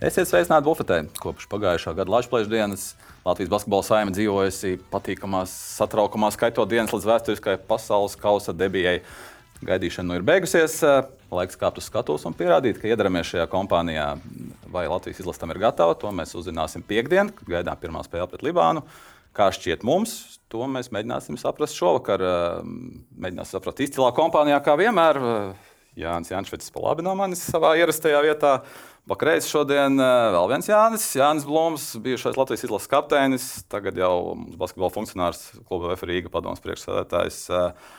Esiet sveicināti bufetē. Kopš pagājušā gada Latvijas dienas Latvijas basketbola saima dzīvojusi patīkamās, satraukumā skaitot dienas līdz vēsturiskai pasaules kausa debijai. Gaidīšana nu ir beigusies. Laiks kāpt uz skatuves un pierādīt, ka iedaramies šajā kompānijā. Vai Latvijas izlase tam ir gatava, to mēs uzzināsim piekdien, kad gaidām pirmā spēle pret Libānu. Kā šķiet mums, to mēs mēģināsim saprast šovakar. Mēģināsim saprast izcilā kompānijā, kā vienmēr. Jānis Jančevits pa labi no manis savā ierastajā vietā. Pakreiz šodien eh, vēl viens Jānis, Jānis Blūms, bijušais Latvijas izlases kapteinis, tagad jau basketbola funkcionārs, kluba Vēfa Rīga padomus priekšsēdētājs. Eh,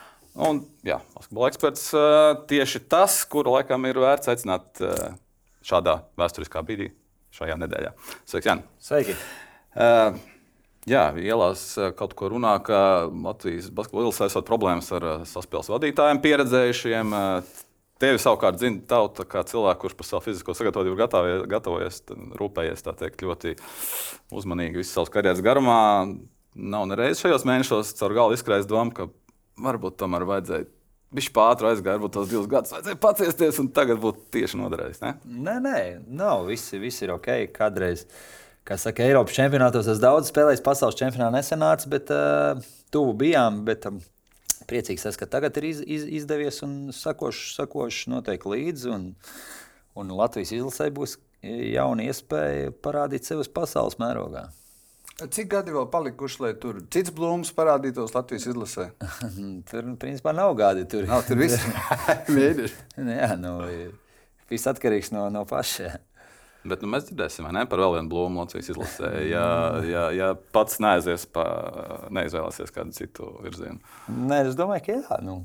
un, jā, basketbola eksperts eh, tieši tas, kuru laikam ir vērts aicināt šādā vēsturiskā brīdī, šajā nedēļā. Sveiks, Jānis! Sveiki! Uh, jā, ielās kaut ko runā, ka Latvijas basketbola izlasē esot problēmas ar saspēles vadītājiem, pieredzējušiem. Tevi savukārt zina tauta, kā cilvēku, kurš par savu fizisko sagatavotību gatavojies, gatavojies rūpējies teikt, ļoti uzmanīgi visu savas karjeras garumā. Nav nereiz šajos mēnešos caur galvu izskrējis doma, ka varbūt tomēr vajadzēja. Viņš pātri aizgāja, varbūt tos divus gadus vajadzēja paciesties, un tagad būtu tieši noderējis. Ne? Nē, nē, nav. Viss, viss ir ok. Kādreiz, kā saka, Eiropas čempionātos es daudz spēlēju, pasaules čempionātā nesenācu, bet uh, tuvu bijām. Bet, um, priecīgs, tas, ka tagad ir iz, iz, izdevies un sakoši, sakoši noteikti līdzi. Un, un Latvijas izlasē būs jauna iespēja parādīt sevi pasaules mērogā. Cik gadi vēl palikuši, lai tur cits blūms parādītos Latvijas izlasē? tur, principā, nav gadi. Tur, nav, tur viss ir. Jā, nu, viss atkarīgs no, no paša. Bet nu, mēs dzirdēsim ne, par vēl vienu blūmu Latvijas izlasē. Ja, ja, ja pats neaizies, pa, neizvēlēsies kādu citu virzienu. Nē, es domāju, ka jā. Nu,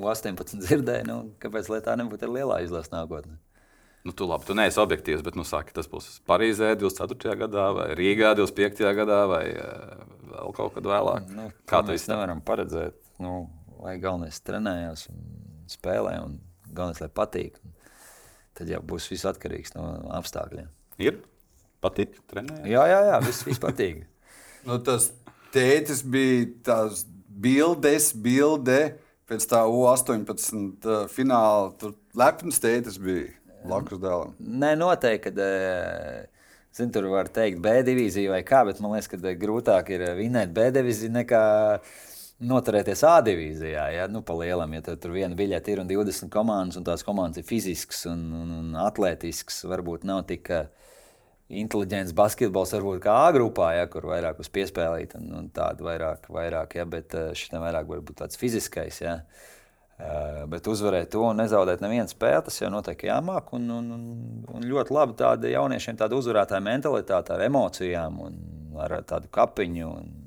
18 dzirdēju, nu, kāpēc tā nebūtu lielā izlases nākotnē. Nu, tu labi, tu neesi objektīvs, bet nu, saki, tas būs Parīzē 24. gadā, vai Rīgā 25. gadā, vai eh, vēl kaut kad vēlāk. Nu, Kā mēs nevaram paredzēt, nu, lai galvenais trenējās un spēlē, un galvenais, lai patīk tad jau būs viss atkarīgs no apstākļiem. Ir patīk trenēt? Jā, jā, jā viss, viss patīk. nu, tas tētis bija tās bildes, bilde pēc tā U18 uh, fināla. Tur lepns tētis bija blakus dēlam. Nē, noteikti. Kad, uh, Zin, tur var teikt, B divīzija vai kā, bet man liekas, ka grūtāk ir vinēt B divīziju nekā uh, noturēties A divīzijā. Ja? Nu, lielam, ja tur viena biļete ir un 20 komandas, un tās komandas ir fizisks un, un, un atletisks, varbūt nav tik uh, inteliģents basketbols, varbūt kā A grupā, ja, kur vairāk uz piespēlīt un, un tādu vairāk, vairāk ja, bet uh, šitam vairāk varbūt tāds fiziskais. Ja. Uh, bet uzvarēt to un nezaudēt nevienu spēli, tas jau noteikti jāmāk. Un, un, un, un ļoti labi tāda jauniešiem tāda uzvarētāja mentalitāte ar emocijām un ar tādu kapiņu. Un,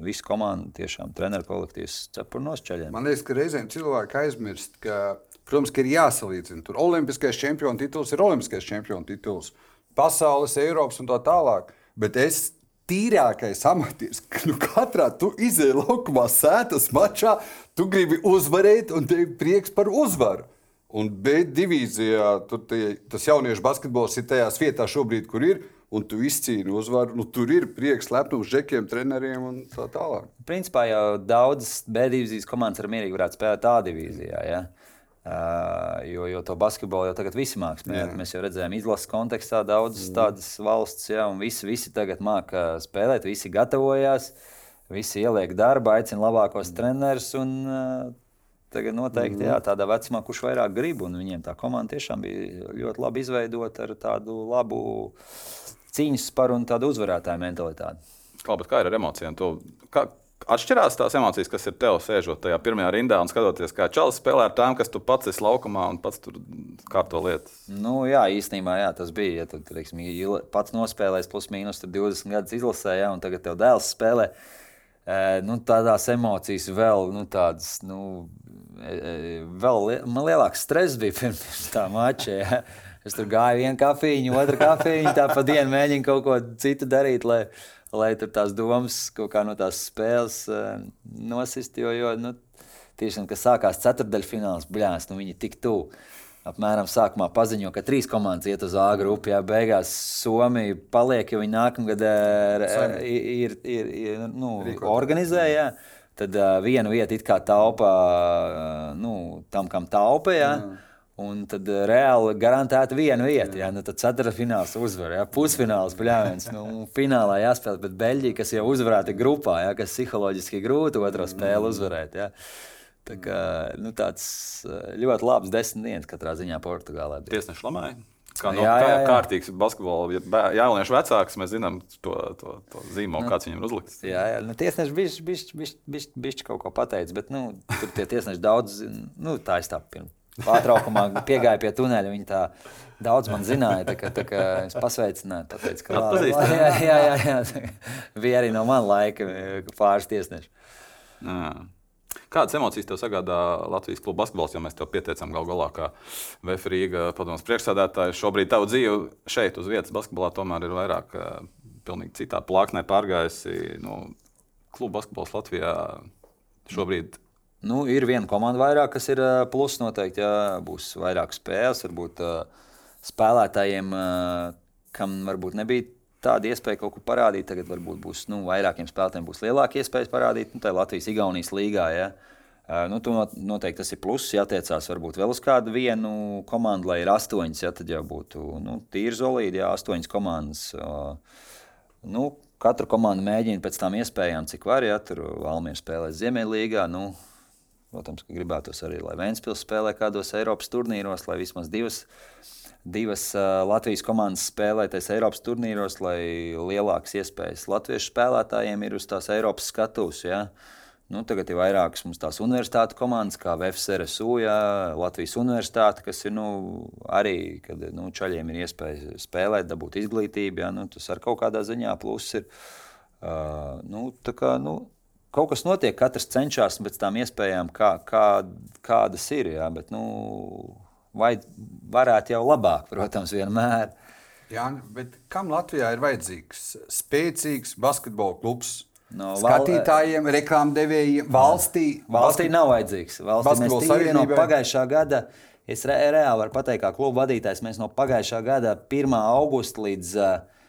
Visa komanda, tiešām treneru kolektīvs cepur nosčaļiem. Man liekas, ka reizēm cilvēki aizmirst, ka, protams, ka ir jāsalīdzina. Tur olimpiskais čempionu tituls ir olimpiskais čempionu tituls, pasaules, Eiropas un tā tālāk. Bet es tīrākais amatieris, nu, katrā tu izēji laukumā, sētas mačā, tu gribi uzvarēt, un tev ir prieks par uzvaru. Un B divīzijā tie, tas jauniešu basketbols ir tajās vietās šobrīd, kur ir un tu izcīni uzvaru. Nu, tur ir prieks, lepnums žekiem, treneriem un tā tālāk. Principā jau daudzas B divīzijas komandas ar mierīgi varētu spēlēt tā divīzijā. Ja? Uh, jo, jo to basketbolu jau tagad visi mākslinieki spēlēt. Mēs jau redzējām, izlases kontekstā daudzas mm. tādas valsts, ja, un visi, visi tagad māca spēlēt, visi gatavojās, visi ieliek darbu, aicina labākos mm. trenerus. Un, uh, Tagad noteikti jā, tādā vecumā, kurš vairāk grib, un viņiem tā komanda tiešām bija ļoti labi izveidota ar tādu labu cīņas par un tādu uzvarētāju mentalitāti. Labi, kā ir ar emocijām? Tu, kā, atšķirās tās emocijas, kas ir tev sēžot tajā pirmajā rindā un skatoties, kā čalis spēlē ar tām, kas tu pats esi laukumā un pats tur kārto lietas. Nu, jā, īstenībā jā, tas bija. Ja tu teiksim, pats nospēlējis plus mīnus 20 gadus izlasē, ja, un tagad tev dēls spēlē. Nu, tādās emocijas vēl nu, tādas. Nu, vēl lielāks stress bija pirms tā mača. Ja. Es tur gāju vienu kafiju, otru kafiju, tā pa dienu mēģināju kaut ko citu darīt, lai, lai tur tās domas kaut kā no tās spēles uh, nosist. Jo, jo nu, tiešām, kad sākās ceturdaļfināls, bļās, nu viņi tik tuvu. Apmēram sākumā paziņo, ka trīs komandas iet uz A grupu. Jā, beigās Somija paliek, jo viņi nākamgad uh, ir, ir, ir nu, organizēja. Tad uh, vienu vietu it kā taupa uh, nu, tam, kam taupa. Jā. Mm Un tad uh, reāli garantēta viena vieta. Jā, nu, tad ceturtfināls uzvar, jā, pusfināls pļāviens. Nu, finālā jāspēlē pret Beļģiju, kas jau uzvarēta grupā, jā, kas psiholoģiski grūti otro spēli uzvarēt. Jā. Tā kā, nu, tāds ļoti labs desmit dienas katrā ziņā Portugālē. Tiesneši lamāja. Kā, no, jā, jā, jā. kārtīgs basketbols, ja jauniešu vecāks, mēs zinām to, to, to zīmolu, nu, kāds viņam ir uzlikts. Jā, jā. Nu, tiesneši bišķi, bišķi, bišķi, bišķi, bišķi kaut ko pateica, bet nu, tur tie tiesneši daudz, nu, tā es tā pirms pārtraukumā piegāja pie tuneļa. Viņi tā daudz man zināja, tā kā, tā kā es pasveicināju, pateicu, ka labi. Jā, jā, jā, jā. Bija arī no man laika pāris tiesneši. Jā. Kādas emocijas tev sagādā Latvijas kluba basketbols, jo mēs tev pieteicām gal galā, kā VF Rīga padomus priekšsādātājs. Šobrīd tavu dzīve šeit uz vietas basketbolā tomēr ir vairāk pilnīgi citā plāksnē pārgājusi. Nu, kluba basketbols Latvijā šobrīd Nu, ir viena komanda vairāk, kas ir plus noteikti. Jā, būs vairāk spēles, varbūt spēlētājiem, kam varbūt nebija tāda iespēja kaut ko parādīt. Tagad varbūt būs nu, vairākiem spēlētājiem būs lielāka iespēja parādīt. Nu, tā ir Latvijas-Igaunijas līgā. Ja. Nu, noteikti tas ir pluss. Ja attiecās varbūt vēl uz kādu vienu komandu, lai ir astoņas, ja, tad jau būtu nu, tīri zolīdi, ja astoņas komandas. Nu, Katra komanda mēģina pēc tam iespējām, cik var. Ja, tur Almīra spēlē Ziemeļlīgā. Nu, Protams, ka gribētos arī, lai Vēnspils spēlē kādos Eiropas turnīros, lai vismaz divas, divas uh, Latvijas komandas spēlēties Eiropas turnīros, lai lielākas iespējas latviešu spēlētājiem ir uz tās Eiropas skatuves. Ja? Nu, tagad ir vairākas mums tās universitātes komandas, kā VFSRSU, ja, Latvijas universitāte, kas ir nu, arī, kad nu, čaļiem ir iespēja spēlēt, dabūt izglītību. Ja, nu, tas ar kaut kādā ziņā pluss ir. Uh, nu, kā, nu, kaut kas notiek, katrs cenšas pēc tām iespējām, kā, kā, kādas ir. Jā, bet, nu, vai varētu jau labāk, protams, vienmēr. Jā, bet kam Latvijā ir vajadzīgs spēcīgs basketbola klubs? No, Skatītājiem, reklāmdevējiem, valstī. Valstī nav vajadzīgs. Valstī mēs tīri no pagājušā gada, es re, reāli varu pateikt, kā kluba vadītājs, mēs no pagājušā gada 1. augusta līdz uh,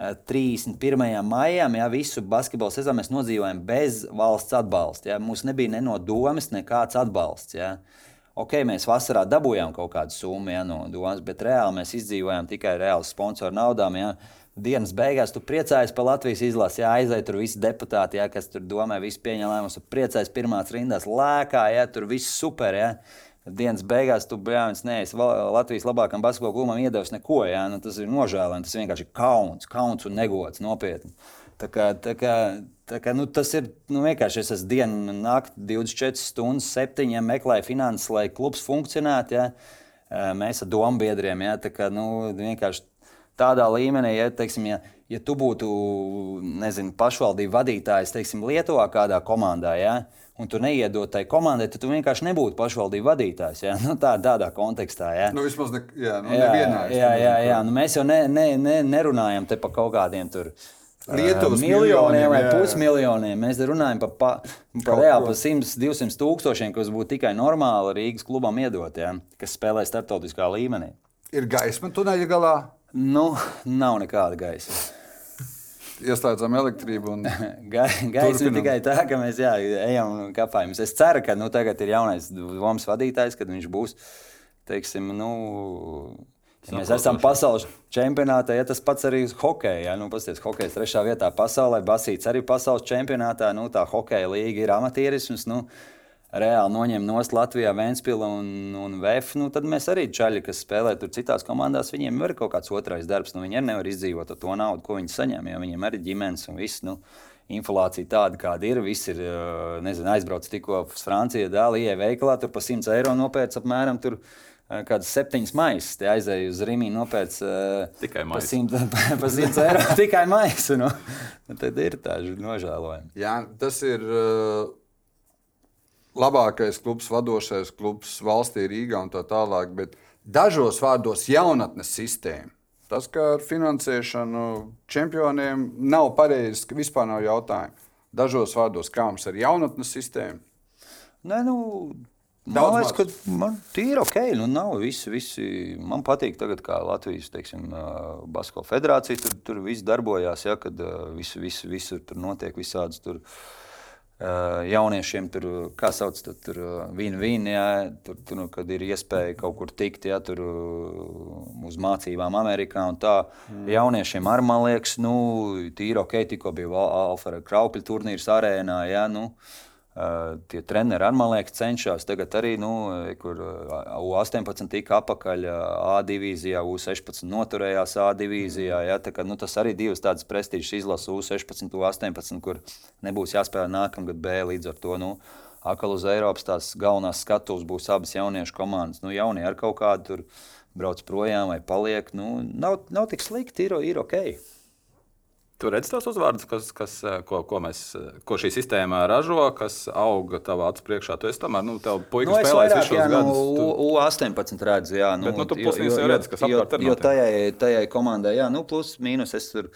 31. maijam, ja visu basketbola sezonu mēs nodzīvojam bez valsts atbalsta. Ja. Mums nebija ne no domas, nekāds atbalsts. Ja. Ok, mēs vasarā dabūjām kaut kādu summu ja, no domas, bet reāli mēs izdzīvojām tikai reāli sponsoru naudām. Ja. Dienas beigās tu priecājies par Latvijas izlasi, ja aiziet tur visi deputāti, ja, kas tur domā, visi pieņem lēmumus, priecājies pirmās rindās, lēkā, ja tur viss super. Ja dienas beigās tu bērns neesi Latvijas labākajam basketbola klubam iedevis neko. Jā, nu, tas ir nožēlojami. Tas vienkārši ir kauns, kauns un negods nopietni. Tā kā, tā kā, tā kā, nu, tas ir nu, vienkārši. Es esmu dienu, naktī, 24 stundas, 7 meklēju finanses, lai klubs funkcionētu. Ja? Mēs ar domu biedriem. Ja? Tā kā, nu, vienkārši tādā līmenī, ja, teiksim, ja, ja tu būtu nezinu, pašvaldību vadītājs teiksim, Lietuvā kādā komandā. Ja? Un tu neiedod tai komandai, tad tu vienkārši nebūtu pašvaldību vadītājs. Ja? Nu, tā, tādā kontekstā. Ja? Nu, vismaz ne, jā, nu, jā, jā, jā, jā. Nu, mēs jau ne, ne, ne, nerunājam par kaut kādiem tur. Lietuvas miljoniem vai pusmiljoniem. Mēs runājam par, pa, par reāli par 100, 200 tūkstošiem, kas būtu tikai normāli Rīgas klubam iedot, ja, kas spēlē starptautiskā līmenī. Ir gaisma tuneļa galā? Nu, nav nekāda gaisma ieslēdzam elektrību. Un... Gaisa ir tikai tā, ka mēs jā, ejam un kāpājam. Es ceru, ka nu, tagad ir jaunais domas vadītājs, kad viņš būs. Teiksim, nu, Ja mēs esam pasaules čempionātā, ja tas pats arī uz hokeja. Ja? Nu, Pastāstiet, hokejs trešā vietā pasaulē, Basīts arī pasaules čempionātā. Nu, tā hokeja līga ir amatierisms. Nu, reāli noņem no Latvijas Vēnspila un, un VF, nu, tad mēs arī čaļi, kas spēlē tur citās komandās, viņiem ir kaut kāds otrais darbs. Nu, viņi arī nevar izdzīvot ar to naudu, ko viņi saņem, jo viņiem arī ģimenes un viss. Nu, Inflācija tāda, kāda ir. Viss ir nezinu, aizbraucis tikko uz Franciju, dāvāja veikalā, tur pa 100 eiro nopērts apmēram. Tur, kādas septiņas maisas. Te aizēju uz Rīgā, nopērts tikai maisu. Pa 100 eiro tikai maisu. Nu. Tad ir tā nožēlojami. Jā, tas ir. Uh labākais klubs, vadošais klubs valstī, Rīgā un tā tālāk. Bet dažos vārdos jaunatnes sistēma. Tas, kā ar finansēšanu čempioniem, nav pareizi, ka vispār nav jautājumu. Dažos vārdos, kā mums ar jaunatnes sistēmu. Nē, nu, Man liekas, ka man ir ok. Nu, nav visi, visi. Man patīk, tagad, kā Latvijas teiksim, Basko federācija tur, tur viss darbojās, ja, kad viss vis, vis, tur notiek visādas tur Uh, jauniešiem tur, kā sauc, tur, tur vīna, vīna, jā, tur, tur, nu, kad ir iespēja kaut kur tikt, jā, tur uz mācībām Amerikā un tā. Mm. Jauniešiem arī, man liekas, nu, tīri ok, tikko bija Alfa Kraukļa turnīrs arēnā, jā, nu, Uh, tie treneri arī, man liekas, cenšas. Tagad arī, nu, kur U18 tika apakaļ A divīzijā, U16 noturējās A divīzijā. Ja, tā kā, nu, tas arī divas tādas prestižas izlases, U16, U18, kur nebūs jāspēlē nākamgad B. Līdz ar to nu, atkal uz Eiropas tās galvenās skatuves būs abas jauniešu komandas. Nu, jaunie ar kaut kādu tur brauc projām vai paliek. Nu, nav, nav tik slikti, ir, ir ok. Tur redz tos uzvārdus, kas, kas, eh, ko, ko, mēs, eh, ko šī sistēma ražo, kas auga tavā acu priekšā. Tu esi tomēr, nu, tev puikas nu, spēlējis visus šos gadus. Nu, tu... U18 redzu, jā. Nu, Bet, nu, tu plus-mínus jau redzi, kas apkārt ir. Jo tajai, tajai komandai, jā, nu, plus-mínus es tur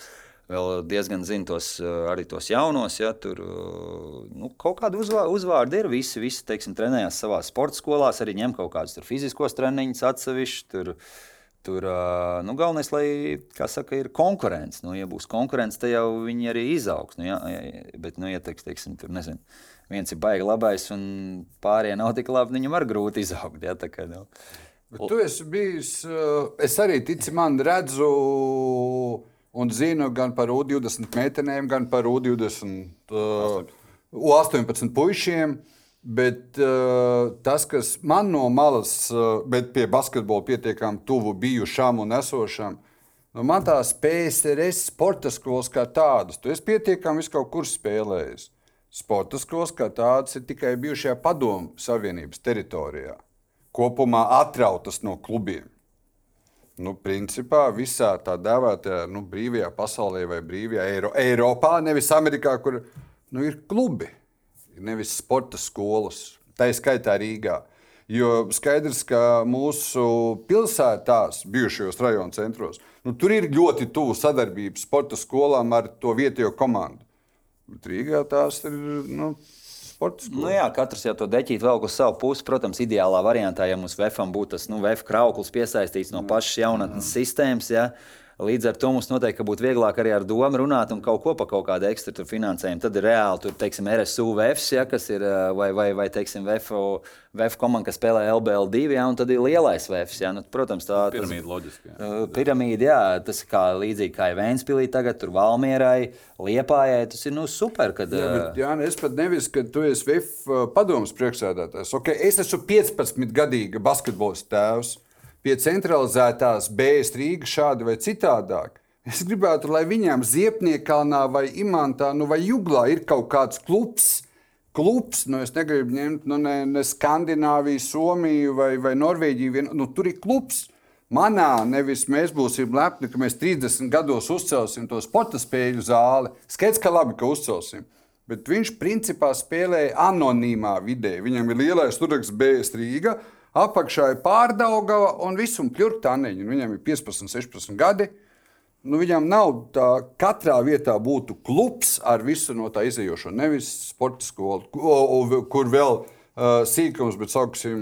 vēl diezgan zinu tos, eh, arī tos jaunos. Ja, tur nu, kaut kāda uzvā, uzvārda ir. Visi, visi teiksim, trenējās savā sporta skolās, arī ņem kaut kādus fiziskos treniņus atsevišķi. Tur nu, galvenais, lai, kā saka, ir konkurence. Nu, ja būs konkurence, tad jau viņi arī izaugs. Nu, ja, bet, nu, ja teiks, teiksim, tur, nezinu, viens ir baigi labais, un pārējie nav tik labi, viņam var grūti izaugt. Ja, kā, nu. Bet tu esi bijis, es arī tici, man redzu un zinu gan par U20 meitenēm, gan par U20, uh, U18 puišiem. Uh, Bet uh, tas, kas man no malas, uh, bet pie basketbola pietiekami tuvu bijušām un esošām, nu, man tās PSRS sporta skolas kā tādas, tu esi pietiekami kaut kur spēlējis. Sporta skolas kā tādas ir tikai bijušajā padomu savienības teritorijā, kopumā atrautas no klubiem. Nu, principā visā tā dēvētajā nu, brīvajā pasaulē vai brīvajā Eiro, Eiropā, nevis Amerikā, kur nu, ir klubi nevis sporta skolas, tā ir skaitā Rīgā. Jo skaidrs, ka mūsu pilsētās, bijušajos rajonu centros, nu, tur ir ļoti tuvu sadarbība sporta skolām ar to vietējo komandu. Rīgā tās ir nu. Nu jā, katrs jau to deķīt vēl uz savu pusi. Protams, ideālā variantā, ja mums VFam būtu tas nu, VF krauklis piesaistīts no pašas jaunatnes sistēmas. Ja, Līdz ar to mums noteikti būtu vieglāk arī ar domu runāt un kaut ko par kaut kādu ekstra finansējumu. Tad ir reāli, tur, teiksim, RSU, VFs, ja, kas ir, vai, vai, vai teiksim, VF, VF komanda, kas spēlē LBL2, ja, un tad ir lielais VFs. Ja. Nu, protams, tā ir piramīda loģiski. Jā. Piramīda, jā, tas ir kā līdzīgi kā Vēnspilī tagad, tur Valmierai, Liepājai, tas ir nu, super. Kad, jā, bet, jā, es pat nevis, ka tu esi VF padomus priekšsēdētājs. Okay, es esmu 15 gadīga basketbols tēvs pie centralizētās BS Rīgas šādi vai citādāk. Es gribētu, lai viņiem Ziepniekalnā vai Imantā nu vai Juglā ir kaut kāds klubs. Klubs, nu es negribu ņemt nu, ne, ne Skandināviju, Somiju vai, vai Norvēģiju. Vien, nu, tur ir klubs. Manā nevis mēs būsim lepni, ka mēs 30 gados uzcelsim to sporta spēļu zāli. Skaidrs, ka labi, ka uzcelsim. Bet viņš principā spēlēja anonīmā vidē. Viņam ir lielais turaksts BS Rīga, apakšā ir pārdaugava un viss un pļurktāniņi. Viņam ir 15, 16 gadi. Nu, viņam nav tā, katrā vietā būtu klubs ar visu no tā izējošo. Nevis sporta skola, kur vēl uh, sīkums, bet sauksim,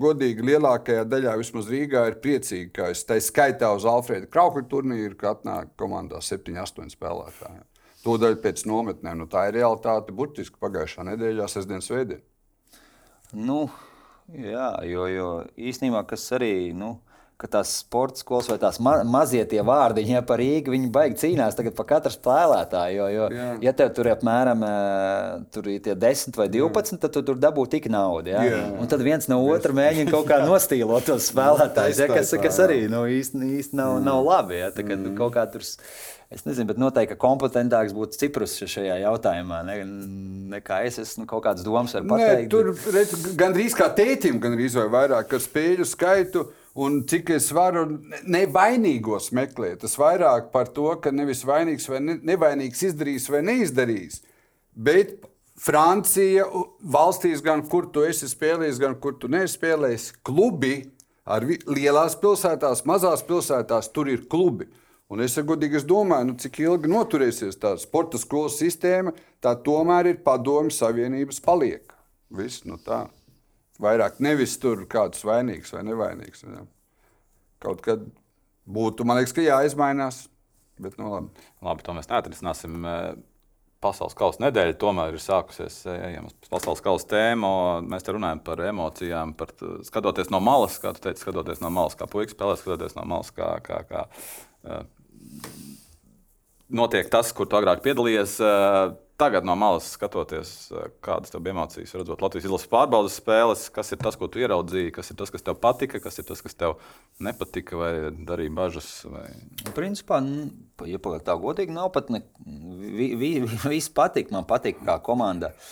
godīgi lielākajā daļā, vismaz Rīgā, ir priecīgi, ka es tā skaitā uz Alfrēda Kraukļa turnīru, ka atnāk komandā 7, 8 spēlētāji. Tūdaļ pēc nometnēm. Nu, tā ir realitāte burtiski pagājušā nedēļā, sestdienas svētdienā. Nu, Jā, jo, jo īstenībā kas arī. Nu, tās sporta skolas vai tās ma mazie tie vārdiņi ja, par Rīgu, viņi baigi cīnās par katru spēlētāju. Jo, jo Jā. ja tev tur ir apmēram tur ir 10 vai 12, Jā. tad tu tur dabū tik naudu. Ja? Jā. Un tad viens no otra mēģina kaut kā nostīlot tos spēlētājus, ja, kas, kas arī nu, īsti, īsti nav, nav labi. Ja? Tā, mm. kaut kā tur Es nezinu, bet noteikti kompetentāks būtu Ciprus šajā jautājumā. Ne, nekā es esmu kaut kādas domas ar pateikt. Nē, tur redz, gandrīz kā tētim, gandrīz vai vairāk ar spēļu skaitu. Un cik es varu nevainīgos meklēt, tas vairāk par to, ka nevis vainīgs vai ne, nevainīgs izdarījis vai neizdarījis. Bet Francija, valstīs, gan kur tu esi spēlējis, gan kur tu neesi spēlējis, klubi ar lielās pilsētās, mazās pilsētās, tur ir klubi. Un es godīgi es domāju, nu, cik ilgi noturēsies tā sporta skolas sistēma, tā tomēr ir padomju savienības paliek. Viss nu tā. Vairāk nevis tur kāds vainīgs vai nevainīgs. Ja. Kaut kad būtu, man liekas, ka jāizmainās. Bet, nu, labi. labi, to mēs neatrisināsim. pasaules kausa nedēļa tomēr ir sākusies. Ejam uz pasaules kausa tēmu. Mēs te runājam par emocijām, par skatoties no malas, kā tu teici, skatoties no malas, kā puikas spēlē, skatoties no malas, kā, kā, kā notiek tas, kur tu agrāk piedalījies. Uh, tagad no malas skatoties, eh, kādas tev bija emocijas, redzot Latvijas izlases pārbaudas spēles, kas ir tas, ko tu ieraudzīji, kas ir tas, kas tev patika, kas ir tas, kas tev nepatika, vai darīja bažas. Vai... Nu, principā, ja tā godīgi nav pat ne, vi, vi, viss patīk. Man patīk, kā komanda uh,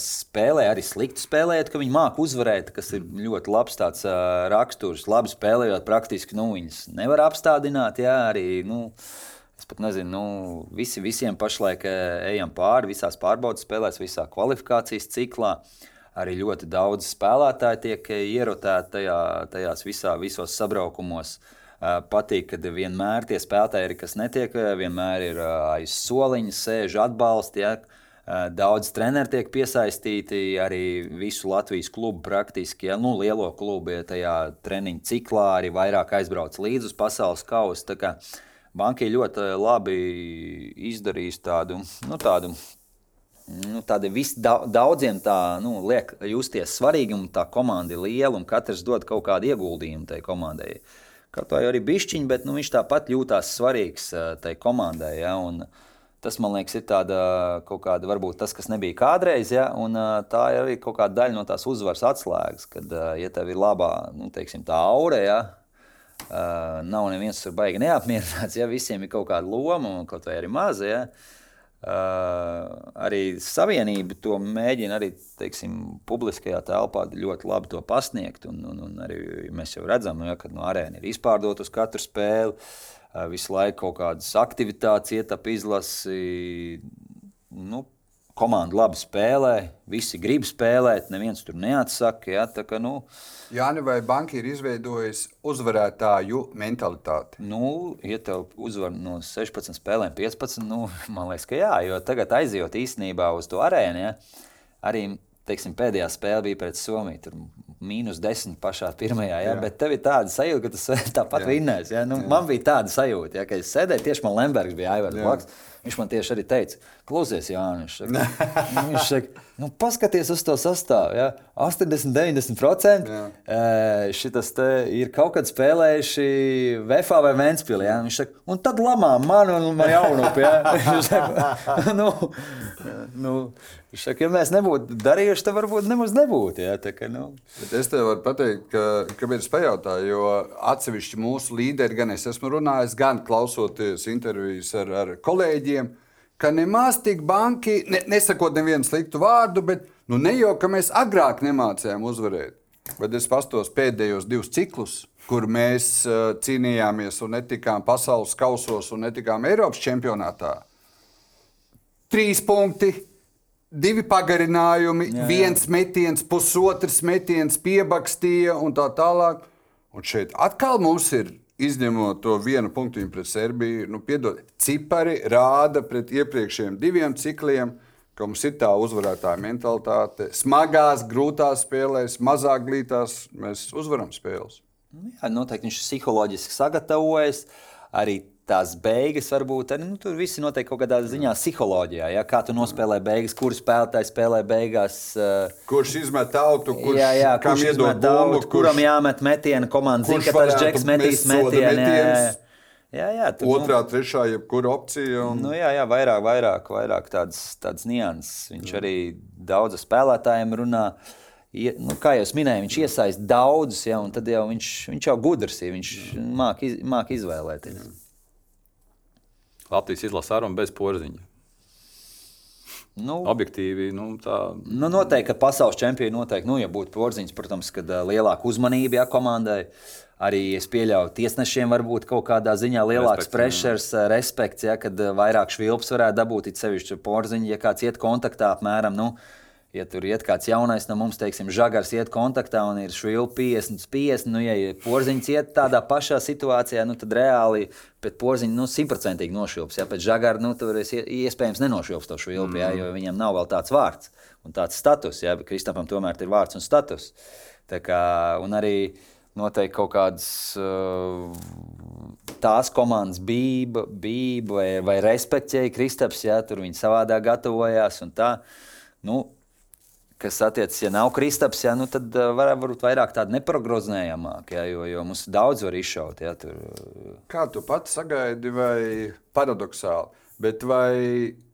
spēlē, arī slikti spēlējot, ka viņi māca uzvarēt, kas ir ļoti labs tāds uh, raksturs. Labi spēlējot, praktiski nu, viņas nevar apstādināt. Jā, arī, nu, uh, Es pat nezinu, nu, visi, visiem pašlaik eh, ejam pāri, visās pārbaudas spēlēs, visā kvalifikācijas ciklā. Arī ļoti daudz spēlētāju tiek eh, ierotēti tajā, tajās visā, visos sabraukumos. Eh, patīk, ka vienmēr tie spēlētāji, kas netiek, vienmēr ir aiz soliņa, sēž atbalsti. Ja? Daudz treneru tiek piesaistīti, arī visu Latvijas klubu praktiski, ja, nu, lielo klubu ja tajā treniņu ciklā, arī vairāk aizbrauc līdz uz pasaules kausu. Banka ļoti labi izdarījis tādu, nu, tādu nu, tādi visi daudziem tā, nu, liek justies svarīgi, un tā komanda ir liela, un katrs dod kaut kādu ieguldījumu tai komandai. Kaut vai arī bišķiņi, bet nu, viņš tāpat jūtās svarīgs tai komandai. Ja, un, Tas, man liekas, ir tāda, kaut kāda, varbūt tas, kas nebija kādreiz, ja, un tā ir arī kaut kāda daļa no tās uzvaras atslēgas, kad, ja tev ir labā, nu, teiksim, tā aura, ja, Uh, nav neviens tur baigi neapmierināts. Ja visiem ir kaut kāda loma, kaut vai arī maza. Ja. Uh, arī savienība to mēģina arī teiksim, publiskajā telpā ļoti labi to pasniegt. Un, un, un arī mēs jau redzam, nu, ja, ka no arēna ir izpārdota uz katru spēli. Uh, visu laiku kaut kādas aktivitātes, ietapa izlasi. Nu, komanda labi spēlē, visi grib spēlēt, neviens tur neatsaka. Ja, tā, ka, nu, Jāni, vai banka ir izveidojusi uzvarētāju mentalitāti? Nu, ja tev uzvar no 16 spēlēm, 15, nu, man liekas, ka jā, jo tagad aizjūt īstenībā uz to arēnu. Ja, arī teiksim, pēdējā spēle bija pret Somiju. Tur mīnus 10 pašā pirmajā, ja? jā. bet tev ir tāda sajūta, ka tu tāpat vinnēsi. Ja? Nu, jā. man bija tāda sajūta, ja? ka es sēdēju tieši man Lembergs bija Aivars Blaks. Viņš man tieši arī teica, klausies, Jānis. Viņš saka, nu, paskaties uz to sastāvu. Ja? 80, 90% e, šitas ir kaut kad spēlējuši Vēfā vai Vēnspīlī. Ja? Viņš saka, un tad lamā man un man jaunupi. Ja? nu, nu, Viņš saka, ja mēs nebūtu darījuši, tad varbūt nemaz nebūtu. Ja? Tā, ka, nu. Bet es tev varu pateikt, ka, kāpēc es pajautāju, jo atsevišķi mūsu līderi, gan es esmu runājis, gan klausoties intervijas ar, ar kolēģiem, ka nemaz tik banki, ne, nesakot nevienu sliktu vārdu, bet nu, ne jau ka mēs agrāk nemācījām uzvarēt. Bet es pastos pēdējos divus ciklus, kur mēs uh, cīnījāmies un netikām pasaules kausos un netikām Eiropas čempionātā. Trīs punkti, divi pagarinājumi, jā, jā. viens metiens, pusotrs metiens, piebakstīja un tā tālāk. Un šeit atkal mums ir, izņemot to vienu punktu pret Serbiju, nu, piedod, cipari rāda pret iepriekšējiem diviem cikliem. Ka mums ir tā uzvarētāja mentalitāte. Smagās, grūtās spēlēs, mazāk glītās mēs uzvaram spēles. Jā, noteikti viņš psiholoģiski sagatavojies. Arī tās beigas varbūt arī nu, tur viss notiek kaut kādā ziņā psiholoģijā. Ja? Kā tu nospēlē beigas, kurš spēlētājs spēlē beigās? Uh, kurš izmet autu, kurš, jā, jā, kurš izmet autu, kurš, kuram jāmet metiena komanda, zina, ka tas džeks metīs metienu. Jā, jā. Tur, Otrā, nu, trešā, jebkura opcija. Un... Nu, jā, jā, vairāk, vairāk, vairāk tādas, tādas nianses. Viņš jā. arī daudz spēlētājiem runā. Ja, nu, kā jau minēju, viņš iesaista daudzus, ja, un tad jau viņš, viņš jau gudrs ir. Viņš māca iz, māk izvēlēties. Jā. Latvijas izlasa ar un bez porziņa. Nu, Objektīvi, nu, tā. Nu, noteikti, ka pasaules čempioni noteikti, nu, ja būtu porziņš, protams, kad uh, lielāka uzmanība jā, komandai. Arī es pieļauju, tiesnešiem var būt kaut kādā ziņā lielāks pressures, respekts, ja, kad vairāk švilps varētu dabūt, it sevišķi porziņš, ja kāds iet kontaktā apmēram. Nu, ja tur iet kāds jaunais no mums, teiksim, žagars iet kontaktā un ir švilpi 50, 50, nu, ja porziņš iet tādā pašā situācijā, nu, tad reāli pēc porziņa nu, simtprocentīgi nošvilps. Ja pēc žagara, nu, tur es iespējams nenošvilps to švilpi, mm. ja, jo viņam nav vēl tāds vārds un tāds status. Ja, Kristapam tomēr ir vārds un status. Tā kā, un arī noteikti kaut kādas. Uh, tās komandas bija, bija vai, vai respektēja Kristaps, ja tur viņi savādāk gatavojās. Nu, kas attiecas, ja nav Kristaps, ja, nu, tad uh, var, varbūt vairāk tāda neprognozējamāka, ja, jo, jo mums daudz var izšaut. Ja, tur. Kā tu pats sagaidi, vai paradoxāli, bet vai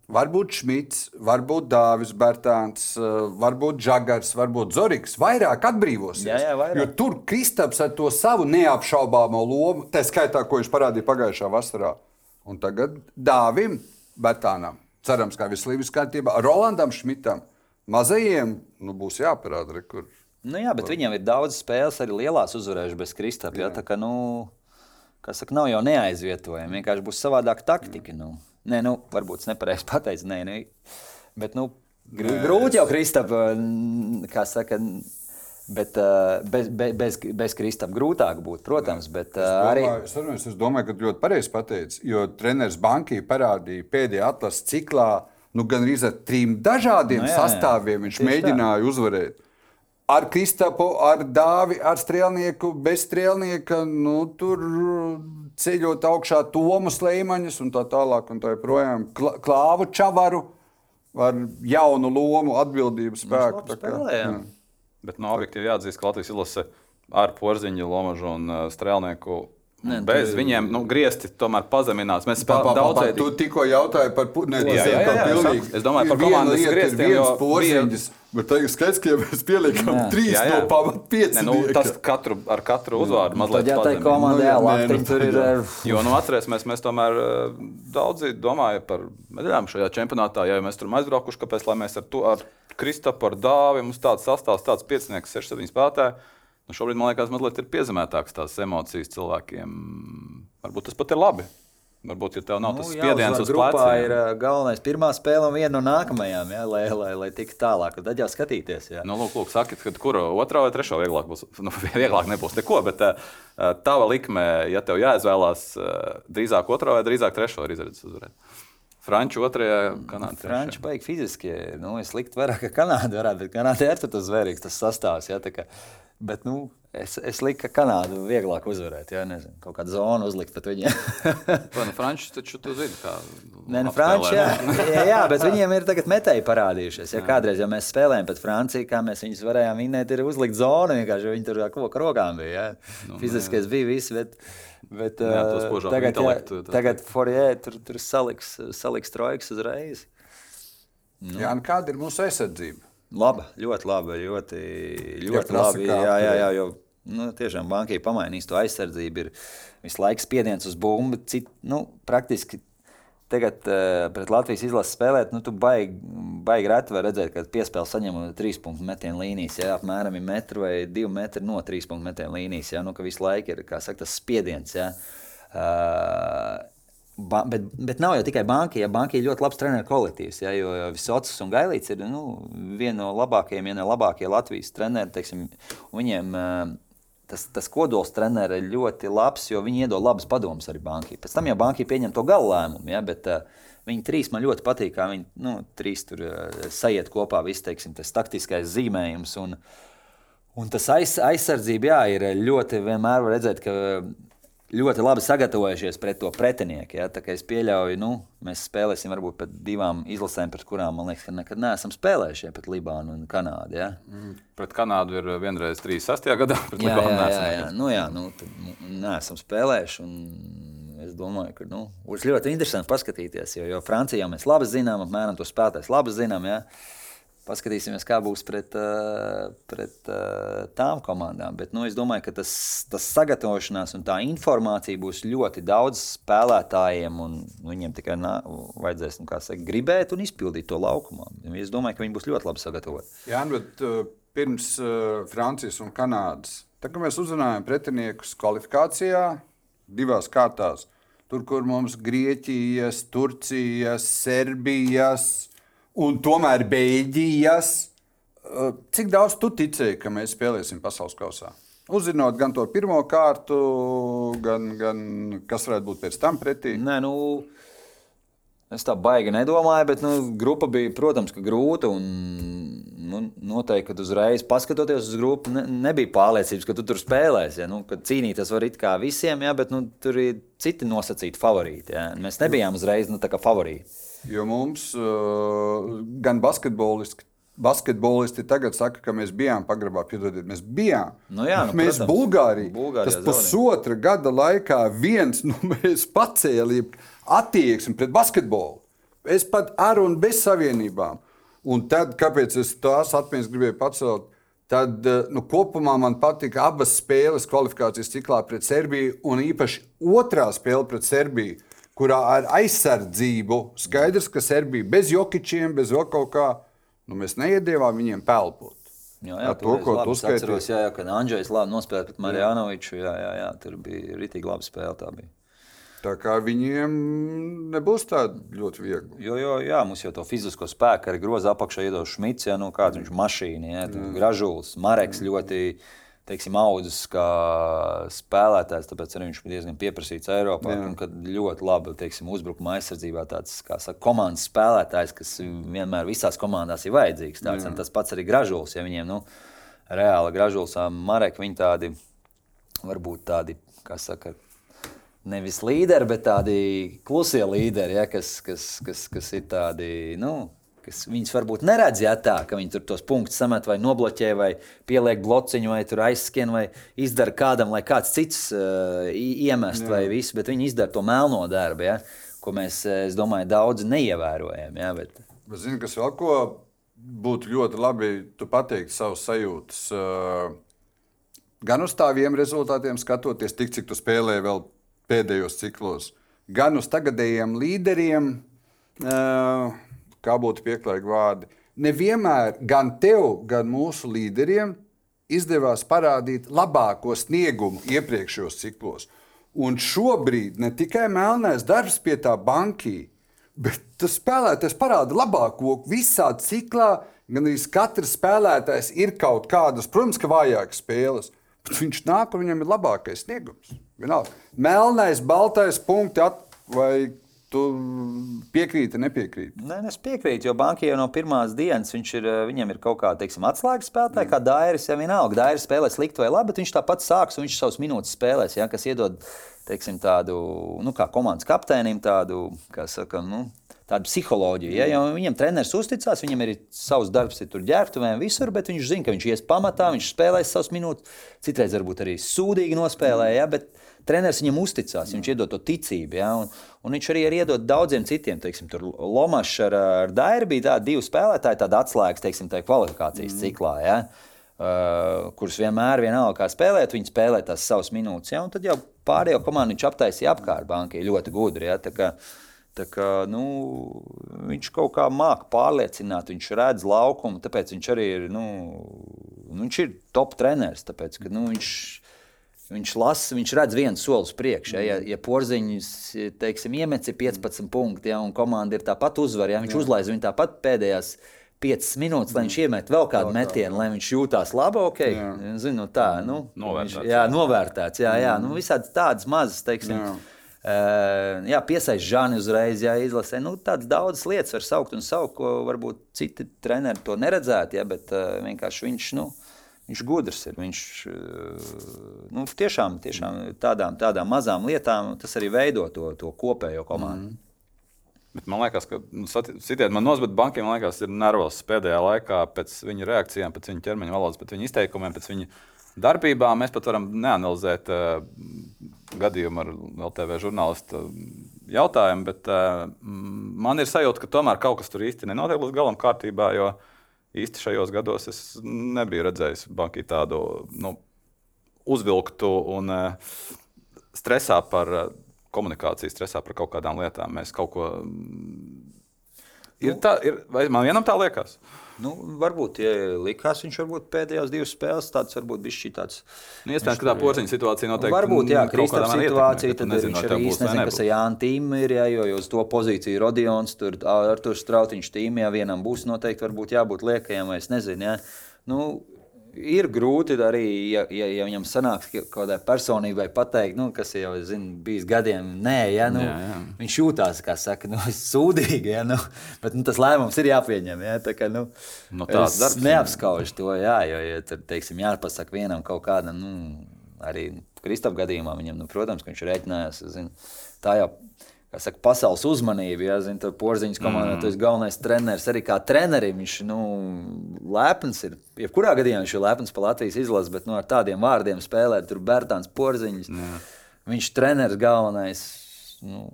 Varbūt Šmits, varbūt Dāvis Bērtāns, eh, varbūt Džagars, varbūt Zorigs vairāk atbrīvosies. Jā, jā, vairāk. Jo tur Kristaps ar to savu neapšaubāmo lomu, tā skaitā, ko viņš parādīja pagājušā vasarā. Un tagad Dāvim Bērtānam, cerams, ka viss līdz kārtībā, Rolandam Šmitam, mazajiem nu, būs jāparāda, re, kur. Nu jā, bet viņam ir daudz spēles arī lielās uzvarējušas bez Kristapa. Jā. Jā, tā kā, nu, kas saka, nav jau neaizvietojami, vienkārši būs savādāka taktika. Jā. Nu. Nē, nu, varbūt es nepareizi pateicu. Nē, nē. Bet, nu, grūti jau Kristapa, kā saka. Bet uh, bez, bez, bez, bez Kristapa grūtāk būtu, protams. Bet, uh, es, domāju, arī... es, domāju, es domāju, ka ļoti pareizi pateicis, jo treneris Banki parādīja pēdējā atlases ciklā nu, gan arī ar trim dažādiem no, nu jā, sastāviem. Viņš Tieši mēģināja tā. uzvarēt. Ar Kristapu, ar Dāvi, ar strēlnieku, bez strēlnieka. Nu, tur ceļot augšā Tomas Leimaņus un tā tālāk. Un tā joprojām klāvu čavaru ar jaunu lomu, atbildības spēku. Kā, jā. Bet no objektīvi jāatzīst, ka Latvijas izlase ar Porziņu, Lomažu un uh, Strēlnieku Ne, Bez tu... viņiem nu, griezti tomēr pazeminās. Mēs spēlējām daudz. Tu tikko jautāji par putekļiem. Jā, jā, jā, jā, jā. Es domāju, par komandas grieztiem. Viens porziņš, bet tagad skaidrs, ka ja mēs pieliekam jā. trīs jā, jā. no pamat pieci. Nu, tas katru, ar katru uzvārdu mazliet. Jā, tā ir komanda, jā, labi, nu, tur ir. Jo, nu, atcerēsimies, mēs tomēr daudzi domāja par medaļām šajā čempionātā. Ja mēs tur aizbraukuši, kāpēc, lai mēs ar to, ar Kristapu, ar Dāvi, mums tāds sastāvs, tāds piecinieks, 6-7 spēlētāji Nu, šobrīd man liekas, mazliet ir piezemētākas tās emocijas cilvēkiem. Varbūt tas pat ir labi. Varbūt, ja tev nav nu, tas spiediens uz grupā, ir uh, galvenais pirmā spēle un viena no nākamajām, jā, lai, lai, lai tiktu tālāk. Tad jau skatīties. Jā. Nu, lūk, lūk sakiet, kad kura otrā vai trešā vieglāk būs. Nu, vieglāk nebūs neko, bet uh, tava likme, ja tev jāizvēlās uh, drīzāk otrā vai drīzāk trešā, ir izredzes uzvarēt. Franču otrajā, Kanādā. Franču baigi fiziski. Nu, es liktu vairāk, ka Kanāda varētu, bet Kanāda ir tas zvērīgs, tas sastāvs. Jā, Bet nu, es, es liku, ka Kanādu vieglāk uzvarēt. Jā, nezinu, kaut kādu zonu uzlikt pret viņiem. Vai nu Frančus taču tu zini, kā. Nē, nu, Franči, jā, jā, jā, bet viņiem ir tagad metēji parādījušies. Ja kādreiz, ja mēs spēlējām pret Franciju, kā mēs viņus varējām vinēt, ir uzlikt zonu, vienkārši viņi tur ar koku rokām bija. Jā. Nu, Fiziskais jā. bija viss, bet, bet jā, uh, tagad, jā, tagad Forie tur, tur saliks, saliks trojkas uzreiz. Nu. Jā, kāda ir mūsu aizsardzība? Laba, ļoti laba. Ļoti, ļoti labi. Jā, jā, jā, jo nu, tiešām bankai pamainīs to aizsardzību. Ir visu laiku spiediens uz bumbu. Cit, nu, praktiski tagad uh, pret Latvijas izlases spēlēt, nu, tu baigi, baigi reti var redzēt, ka piespēle saņem trīs punktu metienu līnijas. Jā, apmēram ir metru vai divi metri no trīs punktu metienu līnijas. Jā, nu, ka visu laiku ir saka, tas spiediens. Jā. Uh, Ba, bet, bet nav jau tikai banka. Ja banka ir ļoti labs treneru kolektīvs, ja, jo Visots un Gailīts ir nu, viena no labākajiem, ja ne labākie Latvijas treneri. Teiksim, viņiem tas, tas kodols treneris ir ļoti labs, jo viņi iedod labas padomas arī bankai. Pēc tam jau bankai pieņem to galu lēmumu. Ja, bet, Viņi trīs man ļoti patīk, kā viņi nu, trīs tur sajiet kopā, viss teiksim, tas taktiskais zīmējums. Un, un tas aiz, aizsardzība, jā, ir ļoti vienmēr redzēt, ka ļoti labi sagatavojušies pret to pretinieku. Ja? Es pieļauju, ka nu, mēs spēlēsim varbūt pret divām izlasēm, pret kurām man liekas, ka nekad neesam spēlējuši ja? pret Libānu un Kanādu. Ja? Mm. Pret Kanādu ir vienreiz 36. gadā, pret jā, Libānu jā, jā, jā. Nu, jā, nu, nu, neesam spēlējuši. Es domāju, ka nu, būs ļoti interesanti paskatīties, jo, jo Francijā mēs labi zinām, apmēram to spēlētājs labi zinām. Ja? Paskatīsimies, kā būs pret, eh, pret eh, tām komandām. Bet nu, es domāju, ka tas, tas sagatavošanās un tā informācija būs ļoti daudz spēlētājiem. Viņiem tikai nā, vajadzēs nu, saka, gribēt un izpildīt to laukumā. Es domāju, ka viņi būs ļoti labi sagatavoti. Jā, bet uh, pirms Francijas un Kanādas, tad, kad mēs uzrunājam pretiniekus kvalifikācijā, divās kārtās, tur, kur mums Grieķijas, Turcijas, Serbijas un tomēr Beļģijas. Eh, cik daudz tu ticēji, ka mēs spēlēsim pasaules kausā? Uzzinot gan to pirmo kārtu, gan, gan kas varētu būt pēc tam pretī. Nē, nu, Es tā baigi nedomāju, bet nu, grupa bija, protams, grūta. Un, nu, noteikti, kad uzreiz paskatoties uz grupu, ne, nebija pārliecības, ka tu tur spēlēsi. Ja? Nu, cīnīties var it kā visiem, ja? bet nu, tur ir citi nosacīti favorīti. Ja? Mēs nebijām uzreiz nu, favorīti. Jo mums uh, gan basketbolisti, basketbolisti tagad saka, ka mēs bijām pagrabā, piedodiet, mēs bijām. Nu jā, nu, mēs protams, Bulgārija, tas pusotra gada laikā viens, nu, mēs pacēlījām attieksmi pret basketbolu. Es pat ar un bez savienībām. Un tad, kāpēc es tās atmiņas gribēju pacelt, tad eh, nu, kopumā man patika abas spēles kvalifikācijas ciklā pret Serbiju, un īpaši otrā spēle pret Serbiju, kurā ar aizsardzību skaidrs, ka Serbija bez jokičiem, bez vēl kaut kā, nu, mēs neiedēvām viņiem pelpot. Jā, jā, to, ko tu uzskaitīji. Jā, jā, kad Andrzejs labi nospēlēja pret Marijanoviču, jā, jā, jā, tur bija ritīgi laba spēle. Tā. Tā kā viņiem nebūs tāda ļoti viegla. Jo, jo, jā, mums jau to fizisko spēku arī groza apakšā iedod Šmits, ja nu, kāds viņš mašīna, ja, gražulis, Mareks ļoti. Teiksim, audzis kā spēlētājs, tāpēc arī viņš bija diezgan pieprasīts Eiropā. Kad ļoti labi teiksim, uzbrukuma aizsardzībā, tāds saka, komandas spēlētājs, kas vienmēr visās komandās ir vajadzīgs. Tāds, tas pats arī gražulis. Ja viņiem nu, reāli gražulis, Marek, viņi tādi varbūt tādi, kā saka, nevis līderi, bet tādi klusie līderi, ja, kas, kas, kas, kas ir tādi. Nu, kas viņas varbūt neredz, ja tā, ka viņi tur tos punktus samet vai nobloķē, vai pieliek blociņu, vai aizskrien, vai izdara kādam, lai kāds cits uh, iemest, Jā. vai visu, bet viņi izdara to melno darbu, ja, ko mēs, es domāju, daudz neievērojam. Ja, bet... Bet zini, kas vēl ko būtu ļoti labi, tu pateikti savus sajūtas. Uh, gan uz tādiem rezultātiem skatoties, tik cik tu spēlēji vēl pēdējos ciklos, gan uz tagadējiem līderiem, kā būtu pieklājīgi vārdi. Nevienmēr gan tev, gan mūsu līderiem izdevās parādīt labāko sniegumu iepriekšējos ciklos. Un šobrīd ne tikai melnais darbs pie tā bankī, bet tas spēlētājs parāda labāko visā ciklā. Gan arī katrs spēlētājs ir kaut kādas, protams, ka vājākas spēles, bet viņš nāk un viņam ir labākais sniegums. Vienalga. Melnais, baltais punkts, vai tu piekrīti, nepiekrīti? Nē, es piekrītu, jo bankai jau no pirmās dienas ir, eh, viņam ir kaut kāda atslēgas spēlētāja, mm. kā Dairis. Ja vienalga, Dairis spēlē slikti vai labi, bet viņš tāpat sāks un viņš savus minūtes spēlēs, ja, kas iedod teiksim, tādu, nu, kā komandas kapteinim, tādu, kā saka, nu, tādu psiholoģiju. Ja? Jo viņam treneris uzticās, viņam ir savs darbs, ir tur ģērbtuvēm, visur, bet viņš zina, ka viņš ies pamatā, viņš spēlēs savus minūtes. Citreiz varbūt arī sūdīgi nospēlē, ja? bet treneris viņam uzticās, viņš iedod to ticību. Ja? Un, un viņš arī ir iedod daudziem citiem. Teiksim, tur Lomačs ar, ar Dairu bija tādi divi spēlētāji, tāda atslēgas teiksim, kvalifikācijas mm. ciklā. Ja? Uh, kurus vienmēr, vienalga, kā spēlēt, viņi spēlē tās savas minūtes. Ja? Un tad jau pārējo komandu viņš aptaisīja apkārt bankai ļoti gudri. Ja? Tā kā, tā kā, nu, viņš kaut kā māca pārliecināt, viņš redz laukumu, tāpēc viņš arī ir, nu, viņš ir top treneris. Tāpēc, ka, nu, viņš, Viņš lasa, viņš redz vienu soli uz priekšu. Ja, ja, ja porziņš, teiksim, iemets 15 punkti, ja, un komanda ir tāpat uzvar, ja viņš jā. uzlaiž viņu tāpat pēdējās 5 minūtes, lai viņš iemet vēl kādu metienu, lai viņš jūtās labi. Okay. Jā. Zinu, tā, nu, novērtēts. Viņš, jā, novērtēts. Jā, jā. Nu, visādi tādas mazas, teiksim. Jā. Uh, jā, piesaistīt žāni uzreiz, jā, izlasē. Nu, tādas daudzas lietas var saukt un saukt, ko varbūt citi treneri to neredzētu, ja, bet uh, vienkārši viņš, nu, Viņš gudrs ir. Viņš eh, nu, tiešām, tiešām tādām, tādām mazām lietām tas arī veido to, to kopējo komandu. Mm. Bet man liekas, ka nu, sitiet man nos, bet bankiem liekas, ir nervos pēdējā laikā pēc viņa reakcijām, pēc viņa ķermeņa valodas, pēc viņa izteikumiem, pēc viņa darbībām. Mēs pat varam neanalizēt uh, gadījumu ar LTV žurnālistu jautājumu, bet uh, man ir sajūta, ka tomēr kaut kas tur īsti nenotiek līdz galam kārtībā. Jo, uh, īsti šajos gados es nebiju redzējis bankai tādu nu, uzvilktu un uh, stresā par uh, komunikāciju, stresā par kaut kādām lietām. Mēs kaut ko. Ir tā, ir, vai man vienam tā liekas? Nu, varbūt, ja likās, viņš varbūt pēdējās divas spēles tāds varbūt bija šī tāds. Nu, iespējams, ka tā porziņa situācija noteikti. Varbūt, jā, Kristofs situācija, tad nezinu, viņš arī īsti nezina, kas ar Jānu tīmu ir, jā, jo, uz to pozīciju Rodions, tur Arturs Strautiņš tīmī, ja vienam būs noteikti varbūt jābūt liekajam, vai es nezinu, jā. Nu, ir grūti arī, ja, ja, ja viņam sanāks kaut kādai personībai pateikt, nu, kas jau ir bijis gadiem, nē, ja, nu, Jā, jā. viņš jūtās, kā saka, nu, sūdīgi, ja, nu, bet nu, tas lēmums ir jāpieņem. Ja, tā kā, nu, Nu, tāds darbs, neapskaužu to, jā, jo, ja tur, teiksim, jāpasaka vienam kaut kādam, nu, arī Kristapam gadījumā viņam, nu, protams, ka viņš rēķinājās, zin, tā jau kā saka, pasaules uzmanību. Ja, zin, porziņš komandā, mm. tas galvenais treneris arī kā trenerim. Viņš nu, lepns ir. Jebkurā gadījumā viņš ir lepns par Latvijas izlasi, bet nu, ar tādiem vārdiem spēlēt, tur Bērtāns porziņš. Jā. Viņš ir treneris galvenais. Nu,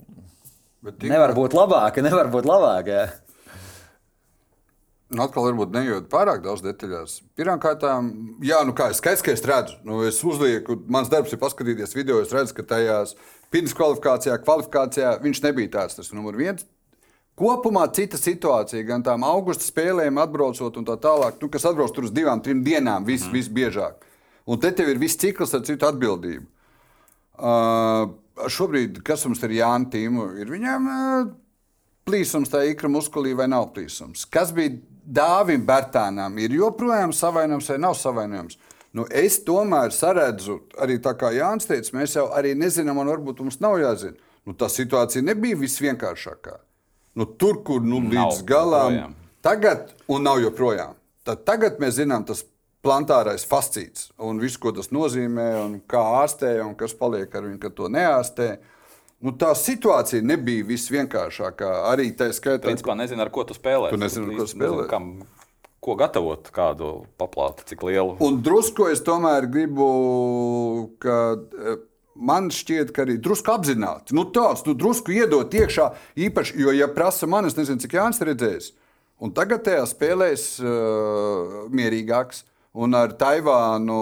Bet tik- nevar būt labāk, nevar būt labāk. Ja. Nu, atkal, varbūt nejūt pārāk daudz detaļās. Pirmkārt, jā, nu kā es skaidrs, ka es redzu, nu, es uzlieku, mans darbs ir paskatīties video, es redzu, ka tajās pirms kvalifikācijā, kvalifikācijā viņš nebija tāds, tas ir numur viens. Kopumā cita situācija, gan tām augusta spēlēm, atbraucot un tā tālāk, nu, kas atbrauc tur uz divām, trim dienām, vis, mm. visbiežāk. Un te tev ir viss cikls ar citu atbildību. Uh, šobrīd, kas mums ir Jānis Tīmu, ir viņam uh, plīsums tā ikra muskulī vai nav plīsums? Kas bija Dāvim Bērtānam, ir joprojām savainojams vai nav savainojams? Nu, es tomēr saredzu, arī tā kā Jānis teica, mēs jau arī nezinām, un varbūt mums nav jāzina. Nu, tā situācija nebija visvienkāršākā. Nu, tur, kur nu, Nav līdz galam, joprojām. tagad, un nav joprojām. Tad tagad mēs zinām, tas plantārais fascīts un viss, ko tas nozīmē, un kā ārstē, un kas paliek ar viņu, kad to neārstē. Nu, tā situācija nebija visvienkāršākā. Arī tā skaitā, Principā nezinu, ar ko tu spēlē. Tu nezini, ar ko spēlē. Kam, ko gatavot, kādu paplātu, cik lielu. Un drusku es tomēr gribu, ka eh, man šķiet, ka arī drusku apzināti, nu tāds, nu drusku iedot iekšā, īpaši, jo, ja prasa man, es nezinu, cik Jānis redzējis, un tagad tajā spēlēs uh, mierīgāks. Un ar Taivānu,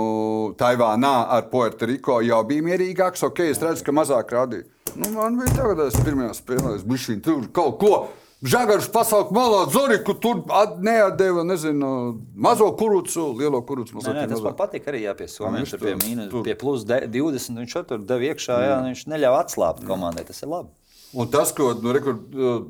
Taivānā ar Puertoriko jau bija mierīgāks. Ok, es redzu, ka mazāk rādīja. Nu, man bija tagad, tas pirmajā spēlē, viņš tur kaut ko. Žagars pasaules malā, Zoriku tur at- neatdeva, nezinu, mazo kurucu, lielo kurucu. Nē, nē, tas man patīk arī jā, pie Somijas. viņš Tur pie, mīnus, pie plus de- 20 viņš jau tur deva iekšā. Jā, viņš neļauj atslābt komandai. Tas ir labi. Un tas, ko nu, rekur,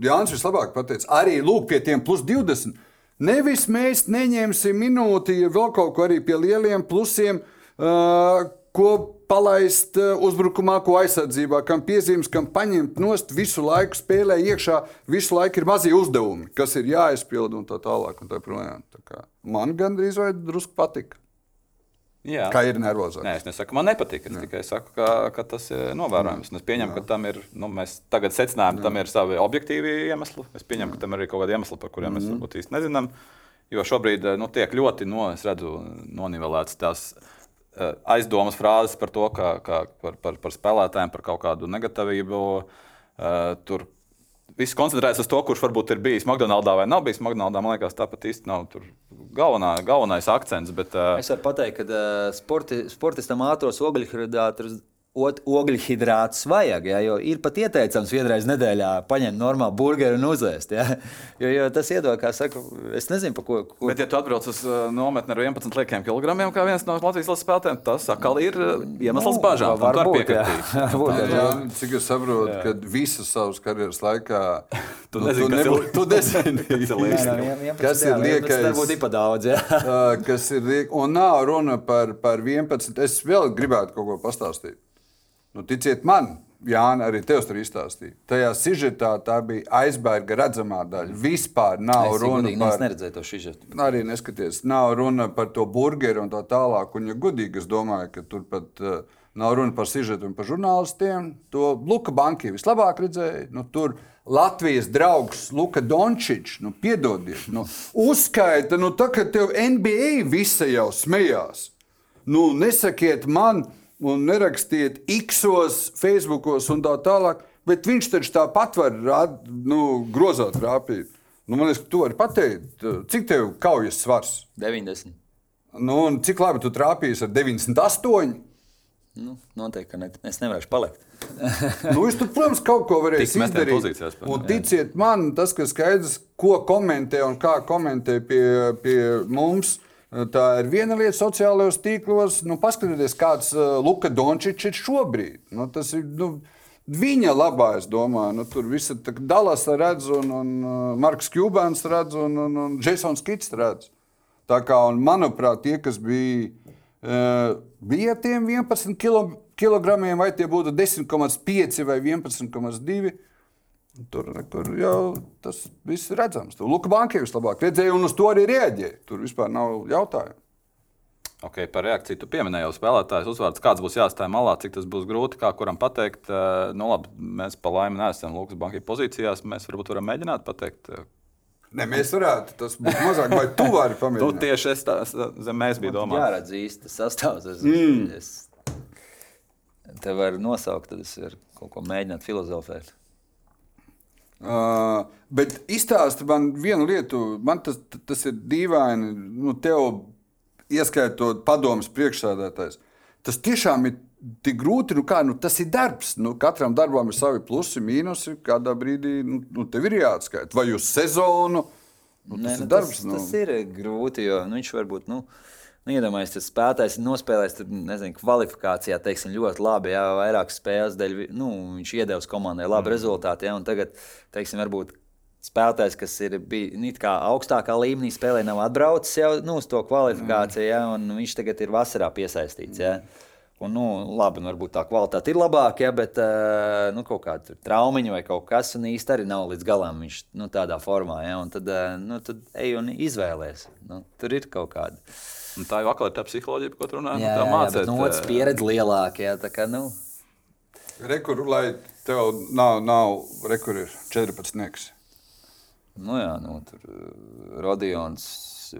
Jānis vislabāk pateica, arī lūk, pie tiem plus 20. Nevis mēs neņemsim minūti, ja vēl kaut ko arī pie lieliem plusiem, uh, ko palaist uh, uzbrukumā, ko aizsardzībā, kam piezīmes, kam paņemt nost, visu laiku spēlē iekšā, visu laiku ir mazie uzdevumi, kas ir jāizpild un tā tālāk. Un tā projām. tā kā man gandrīz vai drusku patika. Jā. Kā ir nervozāk. Nē, es nesaku, man nepatīk. Es tikai saku, ka, ka tas ir novērojams. Es pieņemu, ka tam ir, nu, mēs tagad secinājām, ka tam ir savi objektīvi iemesli. Es pieņemu, ka tam ir arī kaut kādi iemesli, par kuriem mēs varbūt īsti nezinām. Jo šobrīd nu, tiek ļoti no, redzu, nonivelēts tās eh, aizdomas frāzes par to, ka, ka par, par, par spēlētājiem, par kaut kādu negatīvību. eh, Tur viss koncentrējas uz to, kurš varbūt ir bijis McDonald's vai nav bijis McDonald's. Man liekas, tāpat īsti nav galvenā, galvenais akcents. Bet, eh, Es varu pateikt, ka sporti, sportistam ātros ogļhidrātus. Ogļhidrātus vajag, ja, jo ir pat ieteicams vienreiz nedēļā paņemt normālu burgeru un uzēst. Ja, jo, jo tas iedod, kā saka, es nezinu, pa ko. ko Bet, ja tu atbrauc uz uh, nometni ar 11 liekiem kilogramiem, kā viens no Latvijas lases spēlētājiem, tas atkal ir uh, iemesls Nu, bažām. Tu vari varbūt, jā. piekritīt. Varbūt, jā. Jā, cik es saprotu, ka visas savas karjeras laikā Tu nu, nezini, tu nebū- tu nezini, Kas ir Nē, liekas. nē, vien- 11, Kas ir jā, 11 liekais? Varbūt ir pa daudz. Uh, kas ir liek, un nav runa par, par 11. Es vēl gribētu kaut ko pastāstīt. Nu, ticiet man, Jānis, arī tev tur izstāstīja. Tajā sižetā tā bija aizbēga redzamā daļa. Vispār nav Es, runa godīgi, par es neredzēju to šīžetu. Arī neskaties, nav runa par to burgeru un tā tālāk. Un, ja godīgi, es domāju, ka tur pat uh, nav runa par sižetu un par žurnālistiem. To Luka Banki vislabāk redzēja. Nu, tur Latvijas draugs Luka Dončičs, nu, piedodiet, nu, uzskaita, nu, tā kā tev NBA visa jau smējās. Nu, nesakiet man, un nerakstiet X-os, Facebookos un tā tālāk, bet viņš taču tāpat var rād, nu, grozāt rāpīt. Nu, man liekas, ka tu vari pateikt, cik tev kaujas svars. 90. Nu, un cik labi tu trāpīsi ar 98. Nu, noteikti, ka ne, es nevarēšu palikt. Nu, viņš tur, protams, kaut ko mestiem izdarīt. Un ticiet man, tas, kas skaidrs, ko komentē un kā komentē pie, pie mums. Tā ir viena lieta sociālajos tīklos. Nu, paskatieties, kāds uh, Luka Dončičs ir šobrīd. Nu, tas ir nu, viņa labā, es domāju. Nu, tur viss ir Dallas redz, un, un uh, Marks Kubans redz, un, un, un Jasons Kits redz. Tā kā, un, manuprāt, tie, kas bija, uh, bija tiem 11 kilo, kilogramiem, vai tie būtu 10,5 vai 11,2. Tur kur jau tas viss ir redzams. Tur Luka Bankevičs labāk redzēja, un uz to arī rēģēja. Tur vispār nav jautājumu. Okay, par reakciju tu pieminēji jau spēlētājs uzvārds. Kāds būs jāstāj malā, cik tas būs grūti, kā kuram pateikt. Uh, nu, labi, mēs pa laimi neesam Lukas Bankas pozīcijās. Mēs varbūt varam mēģināt pateikt. Uh, Ne, mēs varētu, tas būtu mazāk, vai tu vari tu pamēģināt? tieši es tā, zem mēs bijām Jā, domājuši. redz īsti sastāvs. Es, mm. es te varu nosaukt, tad es varu kaut ko mēģināt filozofēt. Uh, bet izstāsti man vienu lietu, man tas, tas ir dīvaini. Nu, tev, ieskaitot padomus priekšsēdētājs, tas tiešām ir tik grūti. Nu, kā, nu, tas ir darbs. Nu, katram darbam ir savi plusi, mīnusi. Kādā brīdī nu, nu, tev ir jāatskaita. Vai uz sezonu? Nu, tas Nē, ir nu, darbs. tas, tas ir grūti, jo nu, viņš varbūt. Nu, Nu, Iedomājieties, tas spēlētājs tur, nezinu, kvalifikācijā teiksim, ļoti labi. Jā, vairākas spēles dēļ nu, viņš iedevis komandai labu mm. rezultātu. Un tagad, teiksim, varbūt spēlētājs, kas ir bijis nu, augstākā līmenī, spēlē, nav atbraucis jau nu, uz to kvalifikāciju, jā, un viņš tagad ir vasarā piesaistīts. Jā. Un, nu, labi, nu, varbūt tā kvalitāte ir labāka, ja, bet uh, nu, kaut kāda traumiņa vai kaut kas tāds īsti arī nav līdz galam. Viņš nu, tādā formā, ja, un tad, uh, nu, tad ej un izvēlēties. Nu, tur ir kaut kāda. Un tā jau atkal ir tā psiholoģija, par ko tu runā. Jā, nu, tā bet no otras pieredzes lielāka. Jā, tā kā, nu, Rekur, lai tev nav, nav rekur, ir 14. Nieks. nu, jā, nu, tur uh, Rodions.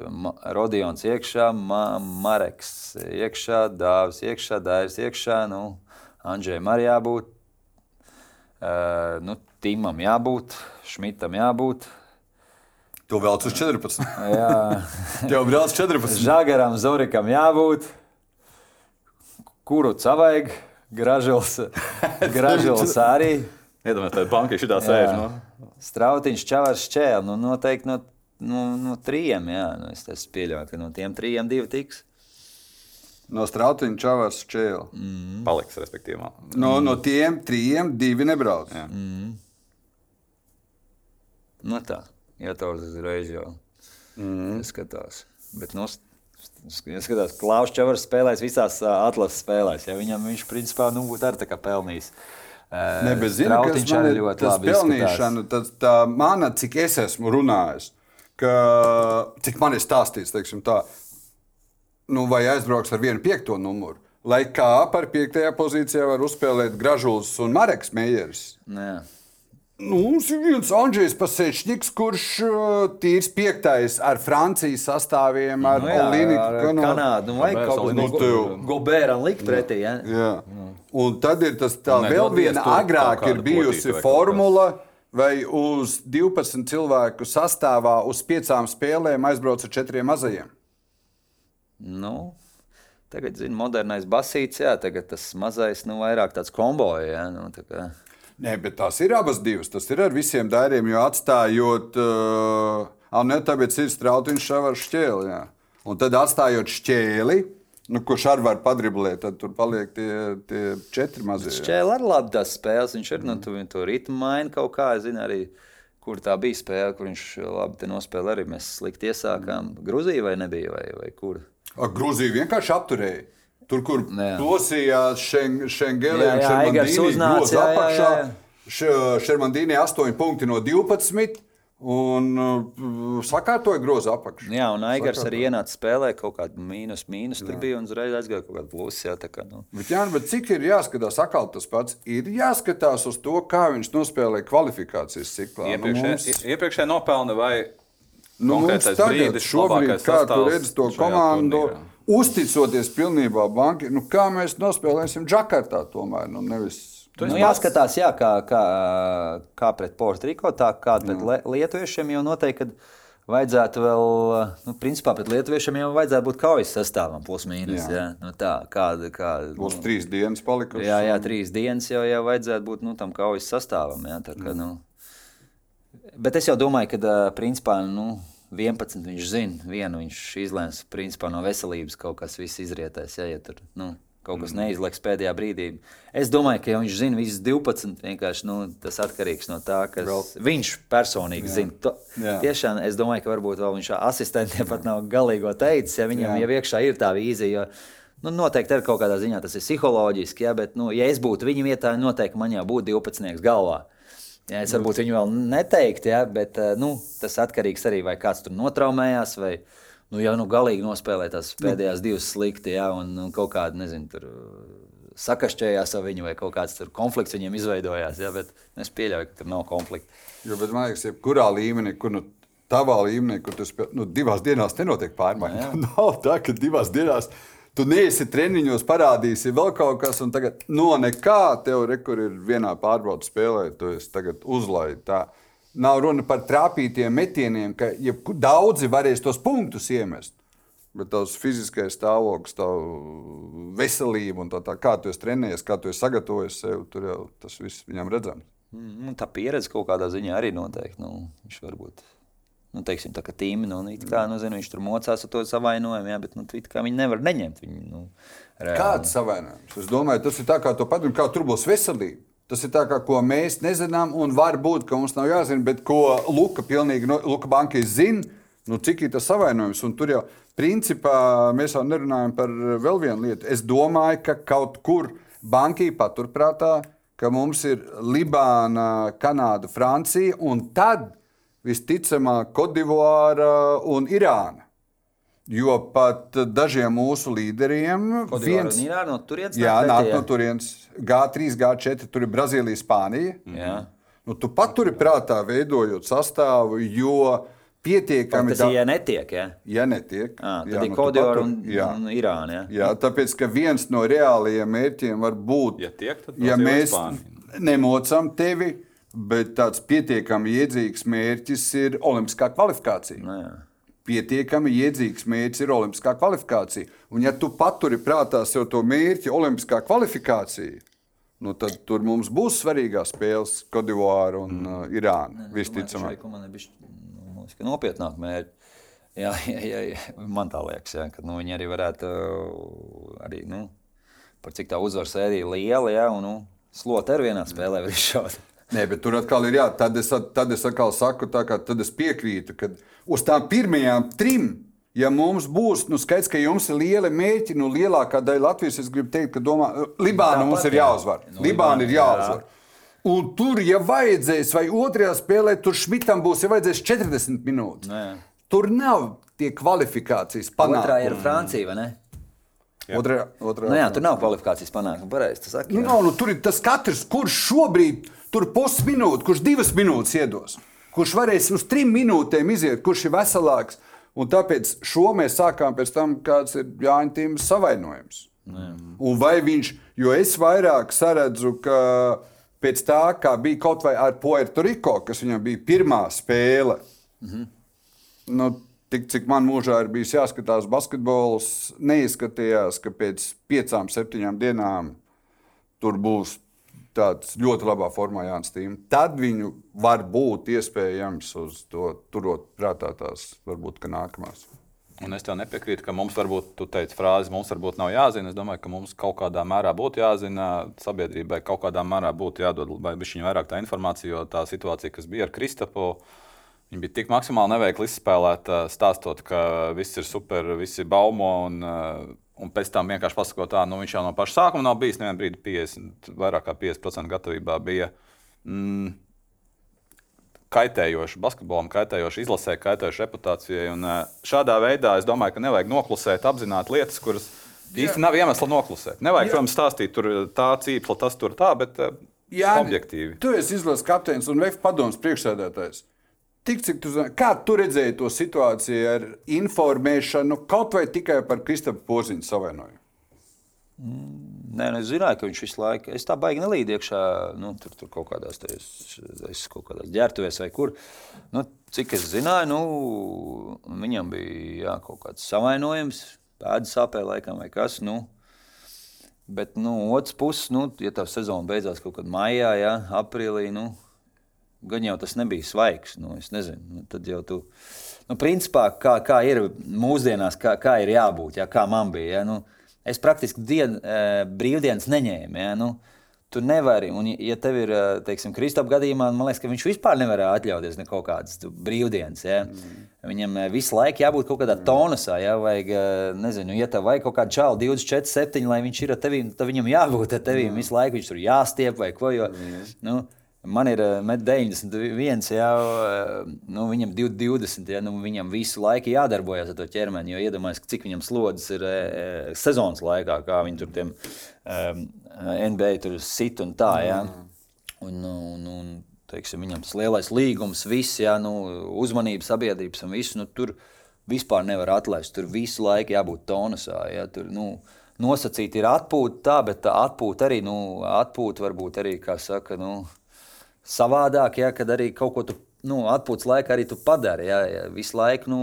Ma, Rodions iekšā, Ma, Mareks iekšā, Dāvis iekšā, Dāvis iekšā, nu, Andrzejam arī jābūt, uh, nu, Timam jābūt, Šmitam jābūt. Tu velc uz 14. Jā, Tev brauc 14. Žagaram, Zorikam jābūt, kuru savaiג, Gražils, Gražils arī. Iedomājieties, tā banka šitā sēž. Nu. Strautiņš, Čavars, Čēlis. Nu, noteikti no, no, no trījiem. Jā. Nu, es, es pieļauju, ka no tiem trījiem divi tiks. No Strautiņa Čavars Čēla. Mm. Paliks, respektīvi. No, no tiem trijiem divi nebrauc. Jā. Nu, tā, ja tā uzreiz jau mm. skatās. Bet, nu, ka Klaus Čavars spēlēs visās atlases spēlēs. Ja viņam viņš principā nu, būtu arī tā kā pelnījis. Ne, bet zini, kas man ir ļoti tas pelnīšana, tas, tā mana, cik es esmu runājis, ka, cik man ir stāstīts, teiksim tā, nu, vai aizbrauks ar vienu piekto numuru. Lai kā par piektajā pozīcijā var uzspēlēt Gražulis un Mareks Meijeris. Jā. Nu, mums ir viens Andrzejs Pasečņiks, kurš uh, tīrs piektais ar Francijas sastāviem, ar Nu, jā, Olīniku, ar Kanādu. Kanādu. Nu, vai kaut ko tādu Gobēram likt pretī. Ja? Jā. Un tad ir tas tā, Un vēl viena agrāk ir bijusi vai kaut formula, vai uz 12 cilvēku sastāvā uz piecām spēlēm aizbrauc ar četriem mazajiem. Nu, tagad, zinām, modernais basīts, jā, tagad tas mazais, nu, vairāk tāds komboja. Ja? Nu, tā kā... Nē, bet tās ir abas divas. Tas ir ar visiem dairiem, jo atstājot, uh, ne tāpēc ir strautiņš šāva ar šķēli. Jā. Un tad atstājot šķēli, nu, kurš arī var padriblēt, tad tur paliek tie, tie četri mazie. jā. Šķēl arī labi tās spēles. Viņš ir nu, to, to ritmu maina kaut kā. Es zinu arī, kur tā bija spēle, kur viņš labi nospēlēja. Arī mēs slikti iesākām. Gruzija vai nebija? Vai, vai kur? Ak, Grūzija vienkārši apturēja. Tur, kur Jā. plosījās jā, Aigars Šermandīnī jā, apakšā. Šermandīnī 8 punkti no 12 un uh, sakārtoja groza apakšu. Jā, un Aigars Sakārtoja. arī ienāca spēlē kaut kādu mīnus, mīnus tur bija un uzreiz aizgāja kaut kādu plusu. Jā, tā kā, nu. Bet, jā, bet cik ir jāskatās, atkal tas pats ir jāskatās uz to, kā viņš nospēlē kvalifikācijas ciklā. Nu, mums- Iepriekšējā iepriekšē nopelna vai Nu, konkrētais tagad, brīdis, šobrīd, kā tu redzi to komandu, turnīrā? Uzticoties pilnībā bankai, nu, kā mēs nospēlēsim Džakartā tomēr, nu, nevis. Tu Nu, esi jāskatās, jā, kā, kā, kā pret Portugālu, tā kā pret le- lietuviešiem. Jo noteikti, kad vajadzētu vēl, nu, principā pret lietuviešiem jau vajadzētu būt kaujas sastāvam, plus mīnus. Jā. Jā. Nu, tā, kāda, kā, Būs trīs dienas palikušas. Jā, jā, trīs dienas jau, jau vajadzētu būt nu, tam kaujas sastāvam. Jā, tā, kā, nu. Bet es jau domāju, ka principā nu, 11 viņš zina, vienu viņš izlēms principā, no veselības kaut kas izrietēs. Jā, ja tur, nu, kaut kas neizlaiks pēdējā brīdī. Es domāju, ka ja viņš zina visas 12. Vienkārši nu, tas atkarīgs no tā, kas Vēl- viņš personīgi Jā. zina. To, Jā. tiešām es domāju, ka varbūt viņš asistentiem pat nav galīgo teicis, ja viņam Jā. jau iekšā ir tā vīzija. Nu, noteikti arī kaut kādā ziņā tas ir psiholoģiski, ja, bet, nu, ja es būtu viņa vietā, noteikti man jau būtu 12. galvā. Ja, es varbūt viņu vēl neteiktu, ja, bet eh, nu, tas atkarīgs arī vai kāds tur notraumējās. Vai, nu, jau nu, galīgi nospēlē tās pēdējās divas slikti, ja, un, un kaut kāda, nezinu, tur uh, sakašķējās ar viņu, vai kaut kāds tur konflikts viņiem izveidojās. Ja, bet es pieļauju, ka tur nav konflikta. Jo, bet man liekas, jebkurā līmenī, kur nu, tavā līmenī, kur tu spēlē, nu, divās dienās nenotiek pārmaiņas. Nav tā, ka divās dienās tu neesi treniņos, parādīsi vēl kaut kas, un tagad no nekā tev rekur ir vienā pārbaudas spēlē, tu esi tagad uzlaid. Tā. Nav runa par trāpītiem metieniem, ka jebku- daudzi varēs tos punktus iemest. Bet tavs fiziskais stāvoklis, tava veselība un tā, tā kā tu esi trenējies, kā tu esi sagatavojies sev, tur jau tas viss viņam redzams. Nu, tā pieredze kaut kādā ziņā arī noteikti. Nu, viņš varbūt. Nu, teiksim, tā kā tīmi, nu, kā, nu, zinu, viņš tur mocās ar to savainojumu, jā, bet nu, viņi nevar neņemt. Viņu, nu, reāli. Kāds savainojums? Es domāju, tas ir tā, kā to padomju, kā tur būs veselība. Tas ir tā, kā, ko mēs nezinām, un varbūt, mums nav jāzina, bet ko Luka pilnīgi, no, Luka Bankīs zina, nu, cik ir tas savainojums. Un tur jau, principā, mēs jau nerunājam par vēl vienu lietu. Es domāju, ka kaut kur bankī paturprātā, ka mums ir Libāna, Kanāda, Francija, un tad visticamāk Kodivāra un Irāna. Jo pat dažiem mūsu līderiem un Irāna no turienes Jā, nāk no turienes. G3, G4, tur ir Brazīlija, Spānija. Jā. Nu, tu paturi prātā, veidojot sastāvu, jo pietiekami ir, ja netiek, jā. ja netiek. À, tad jā, ir nu, Kodivāra un, jā. un Irāna. Jā. Jā, tāpēc, ka viens no reālajiem mērķiem var būt, Ja tiek, ja mēs Spānija. nemocam tevi, bet tāds pietiekami iedzīgs mērķis ir olimpiskā kvalifikācija. Nu, jā. Pietiekami iedzīgs mērķis ir olimpiskā kvalifikācija. Un, ja tu paturi prātā sev to mērķi, olimpiskā kvalifikācija, nu, tad tur mums būs svarīgās spēles Kodivāra un mm. uh, Irāna. Visticamāk. Šai komandai bišķi, nu, man nopietnāk mērķi. Jā, jā, jā, jā, man tā liekas, jā, ka nu, viņi arī varētu uh, arī, nu, par cik tā uzvaru sērija liela, jā, un nu, slot ar vienā spēlē var izšaut. Nē, bet tur atkal ir jā, tad es, tad es atkal saku, tā kā tad es piekrītu, ka uz tām pirmajām trim, ja mums būs, nu skaidrs, ka jums ir liela mērķi, nu lielākā daļa Latvijas, es gribu teikt, ka domā, Libāna Tāpat, mums ir jā. jāuzvar. Nu, Libāna Libāna, ir jā. jāuzvar. Un tur, ja vajadzēs, vai otrajā spēlē, tur Šmitam būs, ja vajadzēs 40 minūtes. Jā. Tur nav tie kvalifikācijas Otrā panākumi. ir Francija, vai ne? Otrajā, otrajā, Nu, jā, tur nav kvalifikācijas panākuma. Pareizi, tas saka. Nu, jā. nav, nu, tur ir tas katrs, kurš šobrīd tur pusminūti, kurš divas minūtes iedos, kurš varēs uz trim minūtēm iziet, kurš ir veselāks. Un tāpēc šo mēs sākām pēc tam, kāds ir Jānis Tīms savainojums. Un vai viņš, jo es vairāk saredzu, ka pēc tā, kā bija kaut vai ar Puerto Rico, kas viņam bija pirmā spēle, nu, tik cik man mūžā ir bijis jāskatās basketbols, neizskatījās, ka pēc piecām, septiņām dienām tur būs tāds ļoti labā formā Jānis Tīms. Tad viņu var būt iespējams uz to turot prātā tās varbūt ka nākamās. Un es tev nepiekrītu, ka mums varbūt, tu teici, frāzi, mums varbūt nav jāzina. Es domāju, ka mums kaut kādā mērā būtu jāzina, sabiedrībai kaut kādā mērā būtu jādod viņa vairāk tā informācija, jo tā situācija, kas bija ar Kristapu, viņa bija tik maksimāli neveikli izspēlēta, stāstot, ka viss ir super, viss ir baumo. Un, Un pēc tam vienkārši pasakot, tā, nu, viņš jau no paša sākuma nav bijis. Nevienā brīdī 50, vairāk kā 50% gatavībā bija. Mm, kaitējoši basketbolam, kaitējoši izlasē, kaitējoši reputācijai. Un ā, šādā veidā es domāju, ka nevajag noklusēt, apzināti lietas, kuras īsti nav iemesla noklusēt. Nevajag, Jā. protams, stāstīt, tur tā cīpla, tas tur tā, bet ā, objektīvi. Tu esi izlases kapteinis un VF padomus priekšsēdētājs. Tik cik tu zini, kā tu redzēji to situāciju ar informēšanu kaut vai tikai par Kristapā Poziņu savainojumu? Nē, nu, es zināju, ka viņš visu laiku, es tā baigi nelīdu iekšā, nu, tur, tur kaut kādās, tajos, es kaut kādās ģērbtuvēs vai kur. Nu, cik es zināju, nu, viņam bija jā, kaut kāds savainojums, pēdas sāpē laikam vai kas. Nu, bet, nu, otrs puses, nu, ja tā sezona beidzās kaut kad maijā, jā, aprīlī, nu, gan jau tas nebija svaigs, nu, es nezinu, nu, tad jau tu, nu, principā, kā, kā ir mūsdienās, kā, kā ir jābūt, jā, kā man bija, jā, nu, Es praktiski dienu, brīvdienas neņēmu. Ja? Nu, Tu nevari, un, ja tev ir, teiksim, Kristofers gadījumā, man liekas, ka viņš vispār nevar atļauties ne kaut kādas brīvdienas. Ja? Mm. Viņam visu laiku jābūt kaut kādā tonusā, ja vajag, nezinu, ja tev vajag kaut kādu čālu 24, 7, lai viņš ir ar tevi, tad viņam jābūt ar tevi mm. visu laiku, viņš tur jāstiep vai ko. Jo, mm. nu, Man ir 91, jau nu, viņam 20, ja, nu, viņam visu laiku jādarbojas ar to ķermeni. Jo iedomājieties, cik viņam slodzes ir e, sezonas laikā, kā viņi tur tiem um, NBA tur sit un tā. Ja. Un, un, un, teiksim, viņam tas lielais līgums, viss, ja, nu, uzmanības, sabiedrības un viss. Nu, tur vispār nevar atlaist. Tur visu laiku jābūt tonusā. Ja, tur, nu, nosacīti ir atpūta, tā, bet tā atpūta arī, nu, atpūta varbūt arī, kā saka, nu, savādāk, ja, kad arī kaut ko tu nu, atpūtas laikā arī tu padari. Ja, ja, visu laiku nu,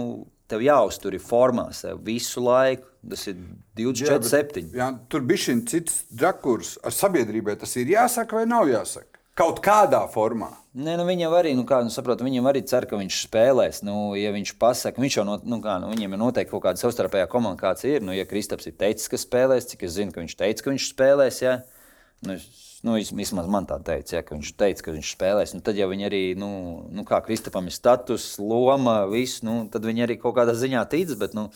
tev jāuztur formā, sev visu laiku. Tas ir 24, jā, 7. Jā, tur bija šis cits rakurs ar sabiedrībai. Tas ir jāsaka vai nav jāsaka? Kaut kādā formā. Nē, nu viņam arī, nu, kā, nu, saprot, viņam arī cer, ka viņš spēlēs. Nu, ja viņš pasaka, viņš jau no, nu, kā, nu, viņam ir noteikti kaut kāda savstarpējā komunikācija. Ir, nu, ja Kristaps ir teicis, ka spēlēs, cik es zinu, ka viņš teica, ka viņš spēlēs. Ja? Nu, es, Nu, vismaz man tā teica, ja, ka viņš teica, ka viņš spēlēs. Nu, tad jau viņi arī, nu, nu kā Kristapam ir status, loma, viss, nu, tad viņi arī kaut kādā ziņā tic. Bet, nu,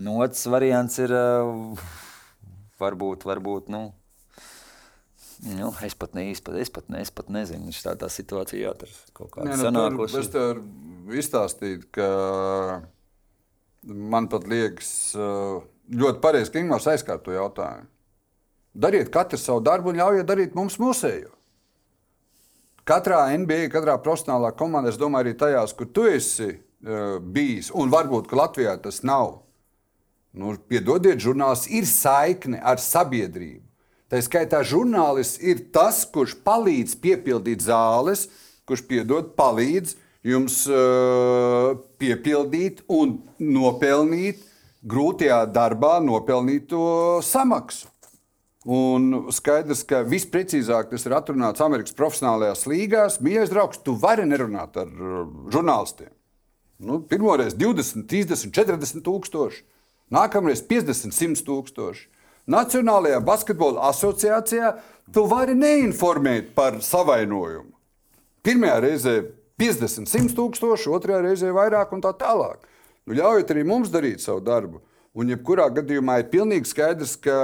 nu otrs variants ir uh, varbūt, varbūt, nu, Nu, es pat īsti, es pat, ne, es pat nezinu, viņš tādā situācijā atrodas. Veidā nu, es tev izstāstīju, ka man pat liekas, ļoti pareizi, ka Ingūns aizkārto jautājumu. Dariet katru savu darbu un ļaujiet darīt mums mūsējo. Katrā NBA, katrā profesionālā komandā, es domāju, arī tajās, kur tu esi uh, bijis, un varbūt Latvijā tas nav. Nu, piedodiet, žurnālists ir saikne ar sabiedrību. Tā skaitā žurnālists ir tas, kurš palīdz piepildīt zāles, kurš piedod, palīdz jums uh, piepildīt un nopelnīt grūtajā darbā nopelnīto samaksu. Un skaidrs, ka visprecīzāk tas ir atrunāts Amerikas profesionālajās līgās. Mīļais draugs, tu vari nerunāt ar uh, žurnālistiem. Nu, Pirmoreiz 20, 30, 40 tūkstoši, nākamreiz 50, 100 tūkstoši. Nacionālajā basketbola asociācijā tu vari neinformēt par savainojumu. Pirmajā reizē 50, 100 tūkstoši, otrajā reizē vairāk un tā tālāk. Nu, ļaujiet arī mums darīt savu darbu. Un, jebkurā gadījumā ir pilnīgi skaidrs, ka,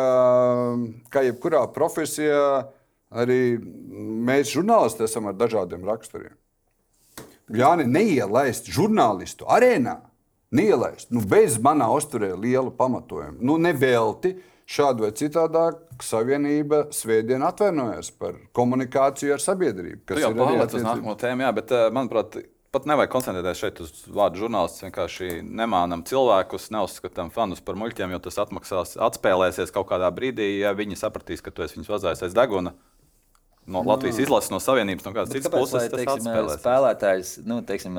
kā jebkurā profesijā, arī mēs, žurnālisti, esam ar dažādiem raksturiem. Jāni, neielaist žurnālistu arēnā, neielaist nu, bez manā uzturē lielu pamatojumu. Nu, nevelti šādu vai citādi savienība svētdien atvainojas par komunikāciju ar sabiedrību. Tas jau pārliecis uz nākamo tēmu, jā, bet, eh, manuprāt, pat nevajag koncentrēties šeit uz vārdu žurnālists. Vienkārši nemānam cilvēkus, neuzskatām fanus par muļķiem, jo tas atmaksās, atspēlēsies kaut kādā brīdī, ja viņi sapratīs, ka tu esi viņus vazājis aiz deguna no Latvijas no. izlases, no Savienības, no kādas citas puses. Lai, teiksim, spēlētājs, nu, teiksim,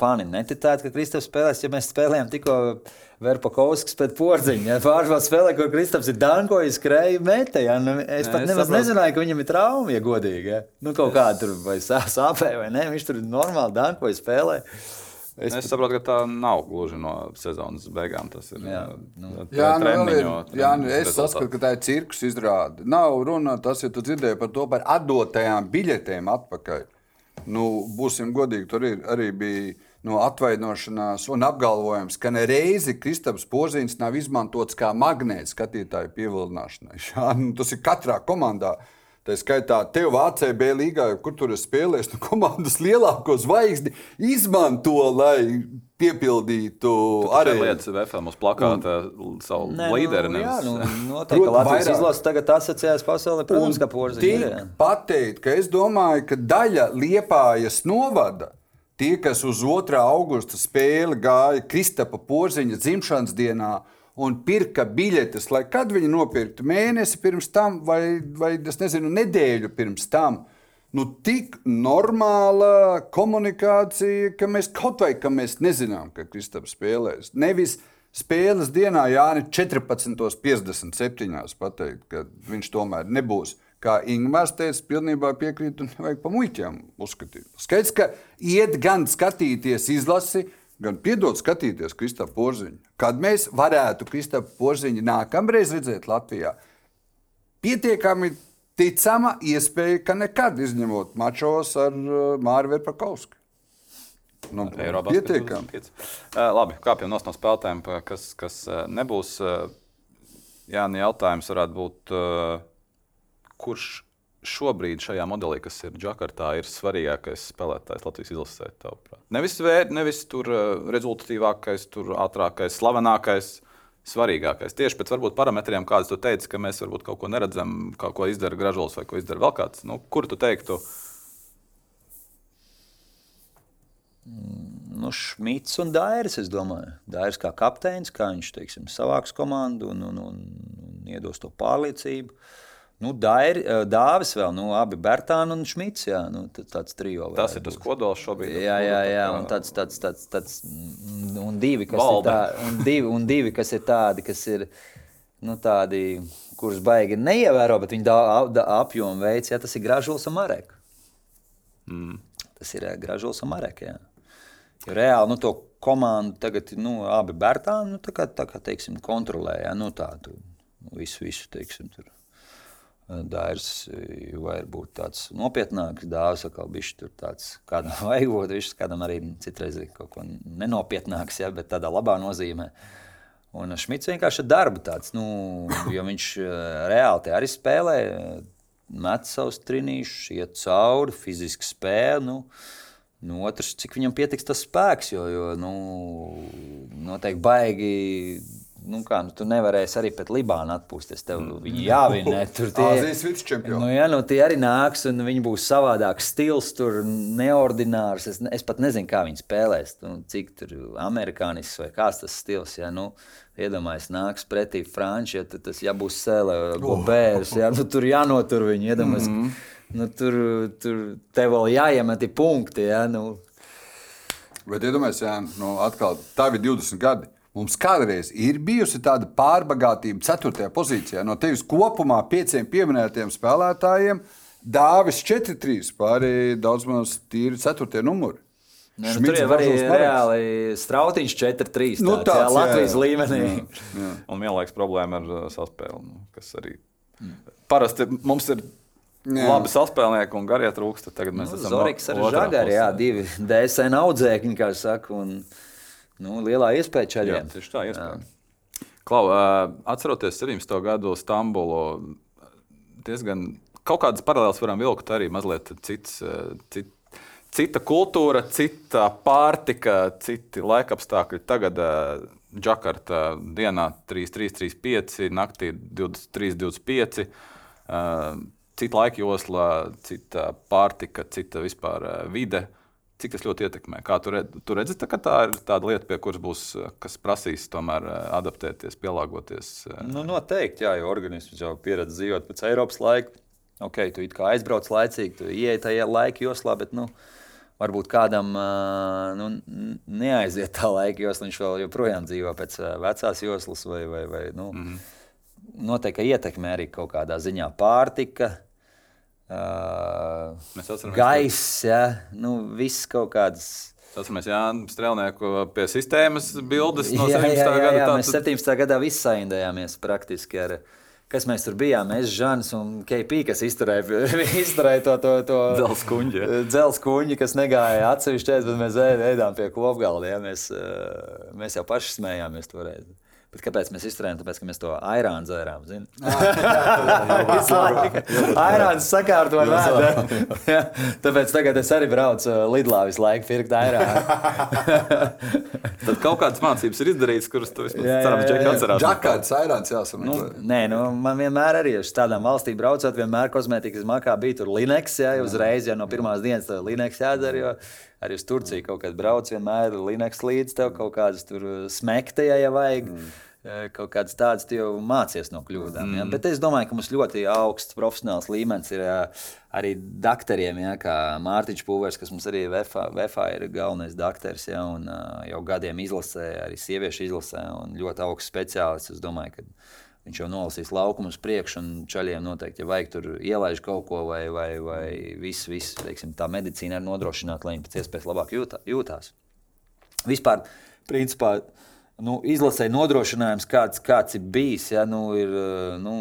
fani neticētu, ka Kristofers spēlēs, ja mēs spēlējam tikko Verpakovskis pēc porziņa. Ja, Pārspēlē spēlē, kur Kristofers ir dankojis, skrēja metē. Ja, nu, es pat nemaz sapratu. nezināju, ka viņam ir trauma, ja godīgi. Ja. Nu, kaut kā tur vai sāpē vai ne, viņš tur normāli dankoja spēlē. Es, es saprotu, ka tā nav gluži no sezonas beigām. Tas ir jā, nu, jā, nu, treniņo, ir, jā nu, es saskatu, ka tā ir cirkus izrāde. Nav runa tas, ja tu dzirdēji par to par atdotajām biļetēm atpakaļ. Nu, būsim godīgi, tur ir, arī bija no atvainošanās un apgalvojums, ka nereizi Kristaps Poziņš nav izmantots kā magnēts skatītāju pievilināšanai. Jā, nu, tas ir katrā komandā. Tā skaitā, tev VCB līgā, kur tur spēlēs, nu, komandas lielāko zvaigzni izmanto, lai piepildītu arī lietas VFM uz plakāta un, savu ne, līderi. Nu, jā, nu, noteikti, ka Latvijas izlase tagad asociējas pasaulē, protams, ka porziņš ir. Pateikt, ka es domāju, ka daļa Liepājas novada, tie, kas uz 2. augusta spēli gāja Kristapa porziņa dzimšanas dienā, un pirka biļetes, lai kad viņi nopirktu mēnesi pirms tam, vai, vai es nezinu, nedēļu pirms tam. Nu, tik normāla komunikācija, ka mēs kaut vai ka mēs nezinām, ka Kristaps spēlēs. Nevis spēles dienā Jānis 14.57. pateikt, ka viņš tomēr nebūs. Kā Ingūns teica, pilnībā piekrītu, un nevajag pa muļķiem uzskatīt. Skaidrs, ka iet gan skatīties izlasi, gan piedot skatīties Kristofru Porziņu. Kad mēs varētu Kristofru Porziņu nākamreiz redzēt Latvijā, pietiekami ticama iespēja, ka nekad izņemot mačos ar uh, Māru Verpakovsku. Nu, pietiekami. Uh, labi, kāpjam no spēlētājiem, kas, kas uh, nebūs. Uh, Jā, nu jautājums varētu būt, uh, kurš šobrīd šajā modelī, kas ir Džakartā, ir svarīgākais spēlētājs Latvijas izlasē? tavuprāt? Nevis, vēr, nevis tur uh, rezultatīvākais, tur ātrākais, slavenākais. Svarīgākais tieši pēc varbūt parametriem, kādas tu teici, ka mēs varbūt kaut ko neredzam, kaut ko izdara gražulis vai ko izdara vēl kāds. Nu, kur tu teiktu, Nu, Šmits un Dairis, es domāju. Dairis kā kapteinis, kā viņš teiksim, savāks komandu un, un, un, un iedos to pārliecību. Nu, Dairi, eh, Dāvis vēl, nu, abi Bertāni un Šmits, jā, nu, tāds trijo. tas ir tas kodols šobrīd? Jā, jā, jā, Tā un tāds, tāds, tāds, tāds mm, un divi, kas Valde. ir tādi, un divi, un divi, kas ir tādi, kas ir, nu, tādi, kurus baigi neievēro, bet viņi apjomu veids, jā, tas ir Gražuls un Marek. Mm. Tas ir Gražuls un Marek, jā. Jo reāli, nu, to komandu tagad, nu, abi Bertāni, nu, tā kā, tā kā, teiksim, kontrolē, jā, nu, tā, tu, nu, visu, visu, teiksim, tur. Eh, var būt tāds nopietnāks, dāvāts atkal bišķi tur tāds, kādam vajagot, viņš kādam arī citreiz ir kaut ko nenopietnāks, ja, bet tādā labā nozīmē. Un Šmits vienkārši ir darba tāds, nu, jo viņš eh, reāli arī spēlē, met savus trinīšus, iet cauri, fiziski spēle, nu, nu otrs, cik viņam pietiks tas spēks, jo, jo nu, noteikti baigi, nu kā, nu, tu nevarēsi arī pēc Libāna atpūsties, tev viņi jāvinē, tur tie. Āzijas vicečempioni. Nu, jā, nu, tie arī nāks, un viņi būs savādāks stils, tur neordinārs. Es, es pat nezinu, kā viņi spēlēs. Nu, cik tur amerikānisks vai kāds tas stils. Ja, nu, Iedomājieties, nāks pretī Frančija, ja, tad tas jābūs sēle, gobērs. Ja, nu, tur jānotur viņi. Iedomājieties, mm -hmm. nu, tur, tur tev vēl jāiemet punkti. Ja, nu, Bet iedomājieties, Jā, nu, atkal, tā ir 20 gadi. Mums kādreiz ir bijusi tāda pārbagātība, 4. pozīcijā. No tevis kopumā pieciem pieminētiem spēlētājiem Dāvis 4-3, pārējie daudz maz tīri 4. numuri. ne, nu, tur jau arī reāli strautiņš 4-3. Nu, tāds, tāds, jā, jā, Latvijas jā. līmenī. Un vienlaikus problēma ar uh, saspēli, nu, kas arī parasti mums ir Jā. labi saspēlnieki un garie trūksti. Tagad mēs Nu, esam Zorigs ar Žagaru, jā, divi DSN audzēkņi, kā saka, un nu, lielā iespēja Jā, čaļiem. tieši tā, iespējams. Klau, atceroties 17. gadu Stambulu, diezgan kaut kādas paralēlas varam vilkt arī mazliet cits. uh, Cit, Cita kultūra, cita pārtika, citi laikapstākļi. Tagad Džakarta dienā 3, 3, 3, 5, naktī 23, 25. Uh, cita laika josla, cita pārtika, cita vispār vide. Cik tas ļoti ietekmē? Kā tu, redz, tu redzi, tā, tā ir tāda lieta, pie kuras būs, uh, kas prasīs tomēr uh, adaptēties, pielāgoties. uh, Nu, noteikti, jā, jo organisms jau pieredz dzīvot pēc Eiropas laika. Ok, tu kā aizbrauc laicīgi, tu ieej tajā laika joslā, bet nu, varbūt kādam nu, neaiziet tā laika josla, viņš vēl joprojām dzīvo pēc vecās joslas vai, vai, vai nu, mm -hmm. noteikti ietekmē arī kaut kādā ziņā pārtika. Uh, Mēs atceramies, Gaiss, ja, nu, viss kaut kādas. Atceramies Jānu Strēlnieku pie sistēmas bildes no jā, 17. jā, jā, gada. jā, tā mēs tad- 17. gadā visi saindējāmies praktiski ar. Kas mēs tur bijām? Mēs, Žants un KP, kas izturēja, izturēja to, to, to Dzelzs kuņģi. Dzelzs kuņģi, kas negāja atsevišķi, bet mēs ēd- ēdām pie kopgalda. Ja? Mēs, mēs jau paši smējāmies toreiz. Bet kāpēc mēs izturējām? Tāpēc, ka mēs to airānu dzērām. Airāns sakārtoja vēdu. Ja? Tāpēc tagad es arī braucu eh, Lidlā visu laiku pirkt airānu. Tad kaut kādas mācības ir izdarītas, kuras tu vismaz cerams, jā. atcerās. Džakards, Airāns jāsameklē. Nu, nē, nu, man vienmēr arī uz tādām valstīm braucot, vienmēr kosmētikas makā bija tur Linux. Jā, uzreiz jau no pirmās dienas Linux jādara. Jo arī uz Turciju kaut kad brauc, vienmēr ir Linux līdzi tev kaut kādas tur smekta, ja, ja vajag. Mm. Kaut kādas tādas jau mācies no kļūdām. Mm. Ja? Bet es domāju, ka mums ļoti augsts profesionāls līmenis ir ā, arī doktoriem, ja? kā Mārtiņš Pūvers, kas mums arī VFA, VFA ir galvenais doktors, ja? un jau gadiem izlasē, arī sieviešu izlasē, un ļoti augsts speciālists. Es domāju, ka Viņš jau nolasīs laukumu uz priekšu, un čaļiem noteikti, ja vajag tur ielaiž kaut ko, vai, vai, vai viss, teiksim, tā medicīna ir nodrošināta, lai viņi pēc iespējas labāk jūtā, jūtās. vispār, principā, nu, izlasē nodrošinājums, kāds, kāds ir bijis. Ja, nu, ir, nu,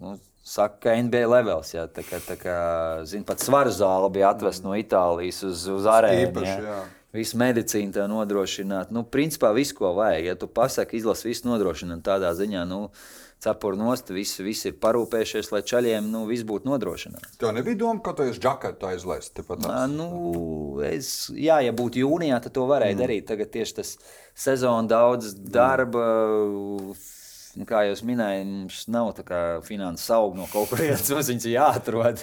nu, Saka, ka NBA levels, ja, tā kā, tā kā zin, pat svaru zāle bija atvesta no Itālijas uz, uz arēnu. Īpaši, ja. jā. Visu medicīnu tā nodrošināt. Nu, principā visu, ko vajag. Ja tu pasaki, izlasi visu nodrošināt tādā ziņā, nu, cepuru nost, visi, visi ir parūpējušies, lai čaļiem nu, viss būtu nodrošināts. Tev nebija doma, ka tu esi džaketu aizlaist. tepat Ā, tās? Nu, es, jā, ja būtu jūnijā, tad to varēja mm. darīt. Tagad tieši tas sezona daudz darba. Nu, kā jau minēju, mums nav tā kā finanses aug no kaut kurienes. Mums viņas ir jāatrod,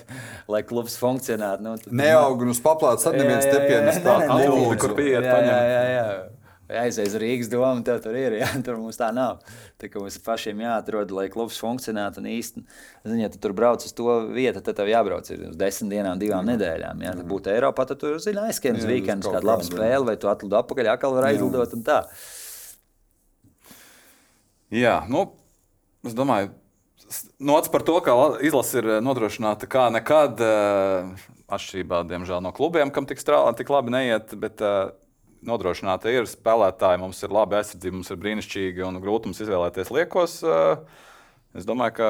lai klubs funkcionētu. Nu, tad- Neaug un uz paplātes tad neviens Jā, jā, jā, nepienes jā, tā nelūdzu. kur pieiet, jā, paņem. jā, jā, jā. Aizies uz Rīgas domu, tev tur ir. Jā, tur mums tā nav. Tā kā mums pašiem jāatrod, lai klubs funkcionētu. Un īstenībā, ja tu tur brauc uz to vietu, tad tev jābrauc ir uz desmit dienām, divām nedēļām. Ja būtu Eiropā, tad tur zini, aizskrien uz Jā, kaut kāda laba jā. spēle, vai tu atlido atpakaļ, atkal var aizlidot un tā. Jā, nu, es domāju, nots par to, ka la- izlase ir nodrošināta kā nekad. eh, Atšķirībā, diemžēl, no klubiem, kam tik, strālā, tik labi neiet, bet uh, nodrošināta ir spēlētāji. Mums ir labi aizsardzība, mums ir brīnišķīgi un grūti mums izvēlēties liekos. Es domāju, ka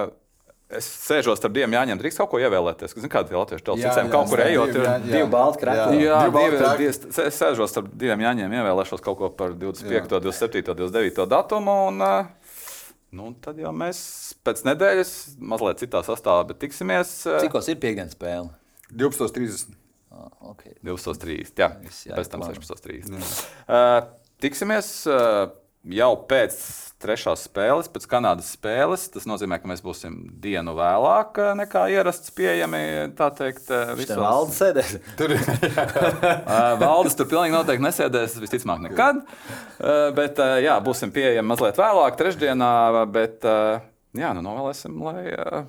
es sēžos starp diviem jāņem, drīkst kaut ko ievēlēties. Zinu, kādi ir latviešu Jā, tautsacēm, jā, kaut kur jā, ejot. ir- jā, jā. Divi balti krakli. Jā, Divi balti es sēžos starp diviem jāņem, ievēlēšos kaut ko par 25, 27, 29 datumu. Un, uh, nu, tad jau mēs pēc nedēļas, mazliet citā sastāvā, bet tiksimies uh, Cikos ir piekdienas spēle? 12.30. Ah, okay. 12.30. Jā, Viss pēc tam jāizplāno. 16.30. Uh, tiksimies uh, jau pēc trešās spēles, pēc Kanādas spēles. Tas nozīmē, ka mēs būsim dienu vēlāk uh, nekā ierasts pieejami. Tā teikt, visos- tam valda sēdēs. Tur ir Uh, Valdis tur pilnīgi noteikti nesēdēs, visticamāk, nekad. Bet, jā, būsim pieejami mazliet vēlāk, trešdienā. Bet, jā, nu novēlēsim, lai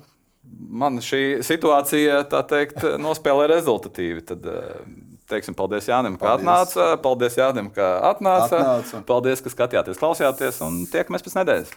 man šī situācija, tā teikt, nospēlē rezultatīvi. Tad, teiksim, paldies Jānim, ka Paldies. atnāca. Paldies Jānim, ka atnāca. Atnāca. Paldies, ka skatījāties, klausījāties un tiekamies pēc nedēļas.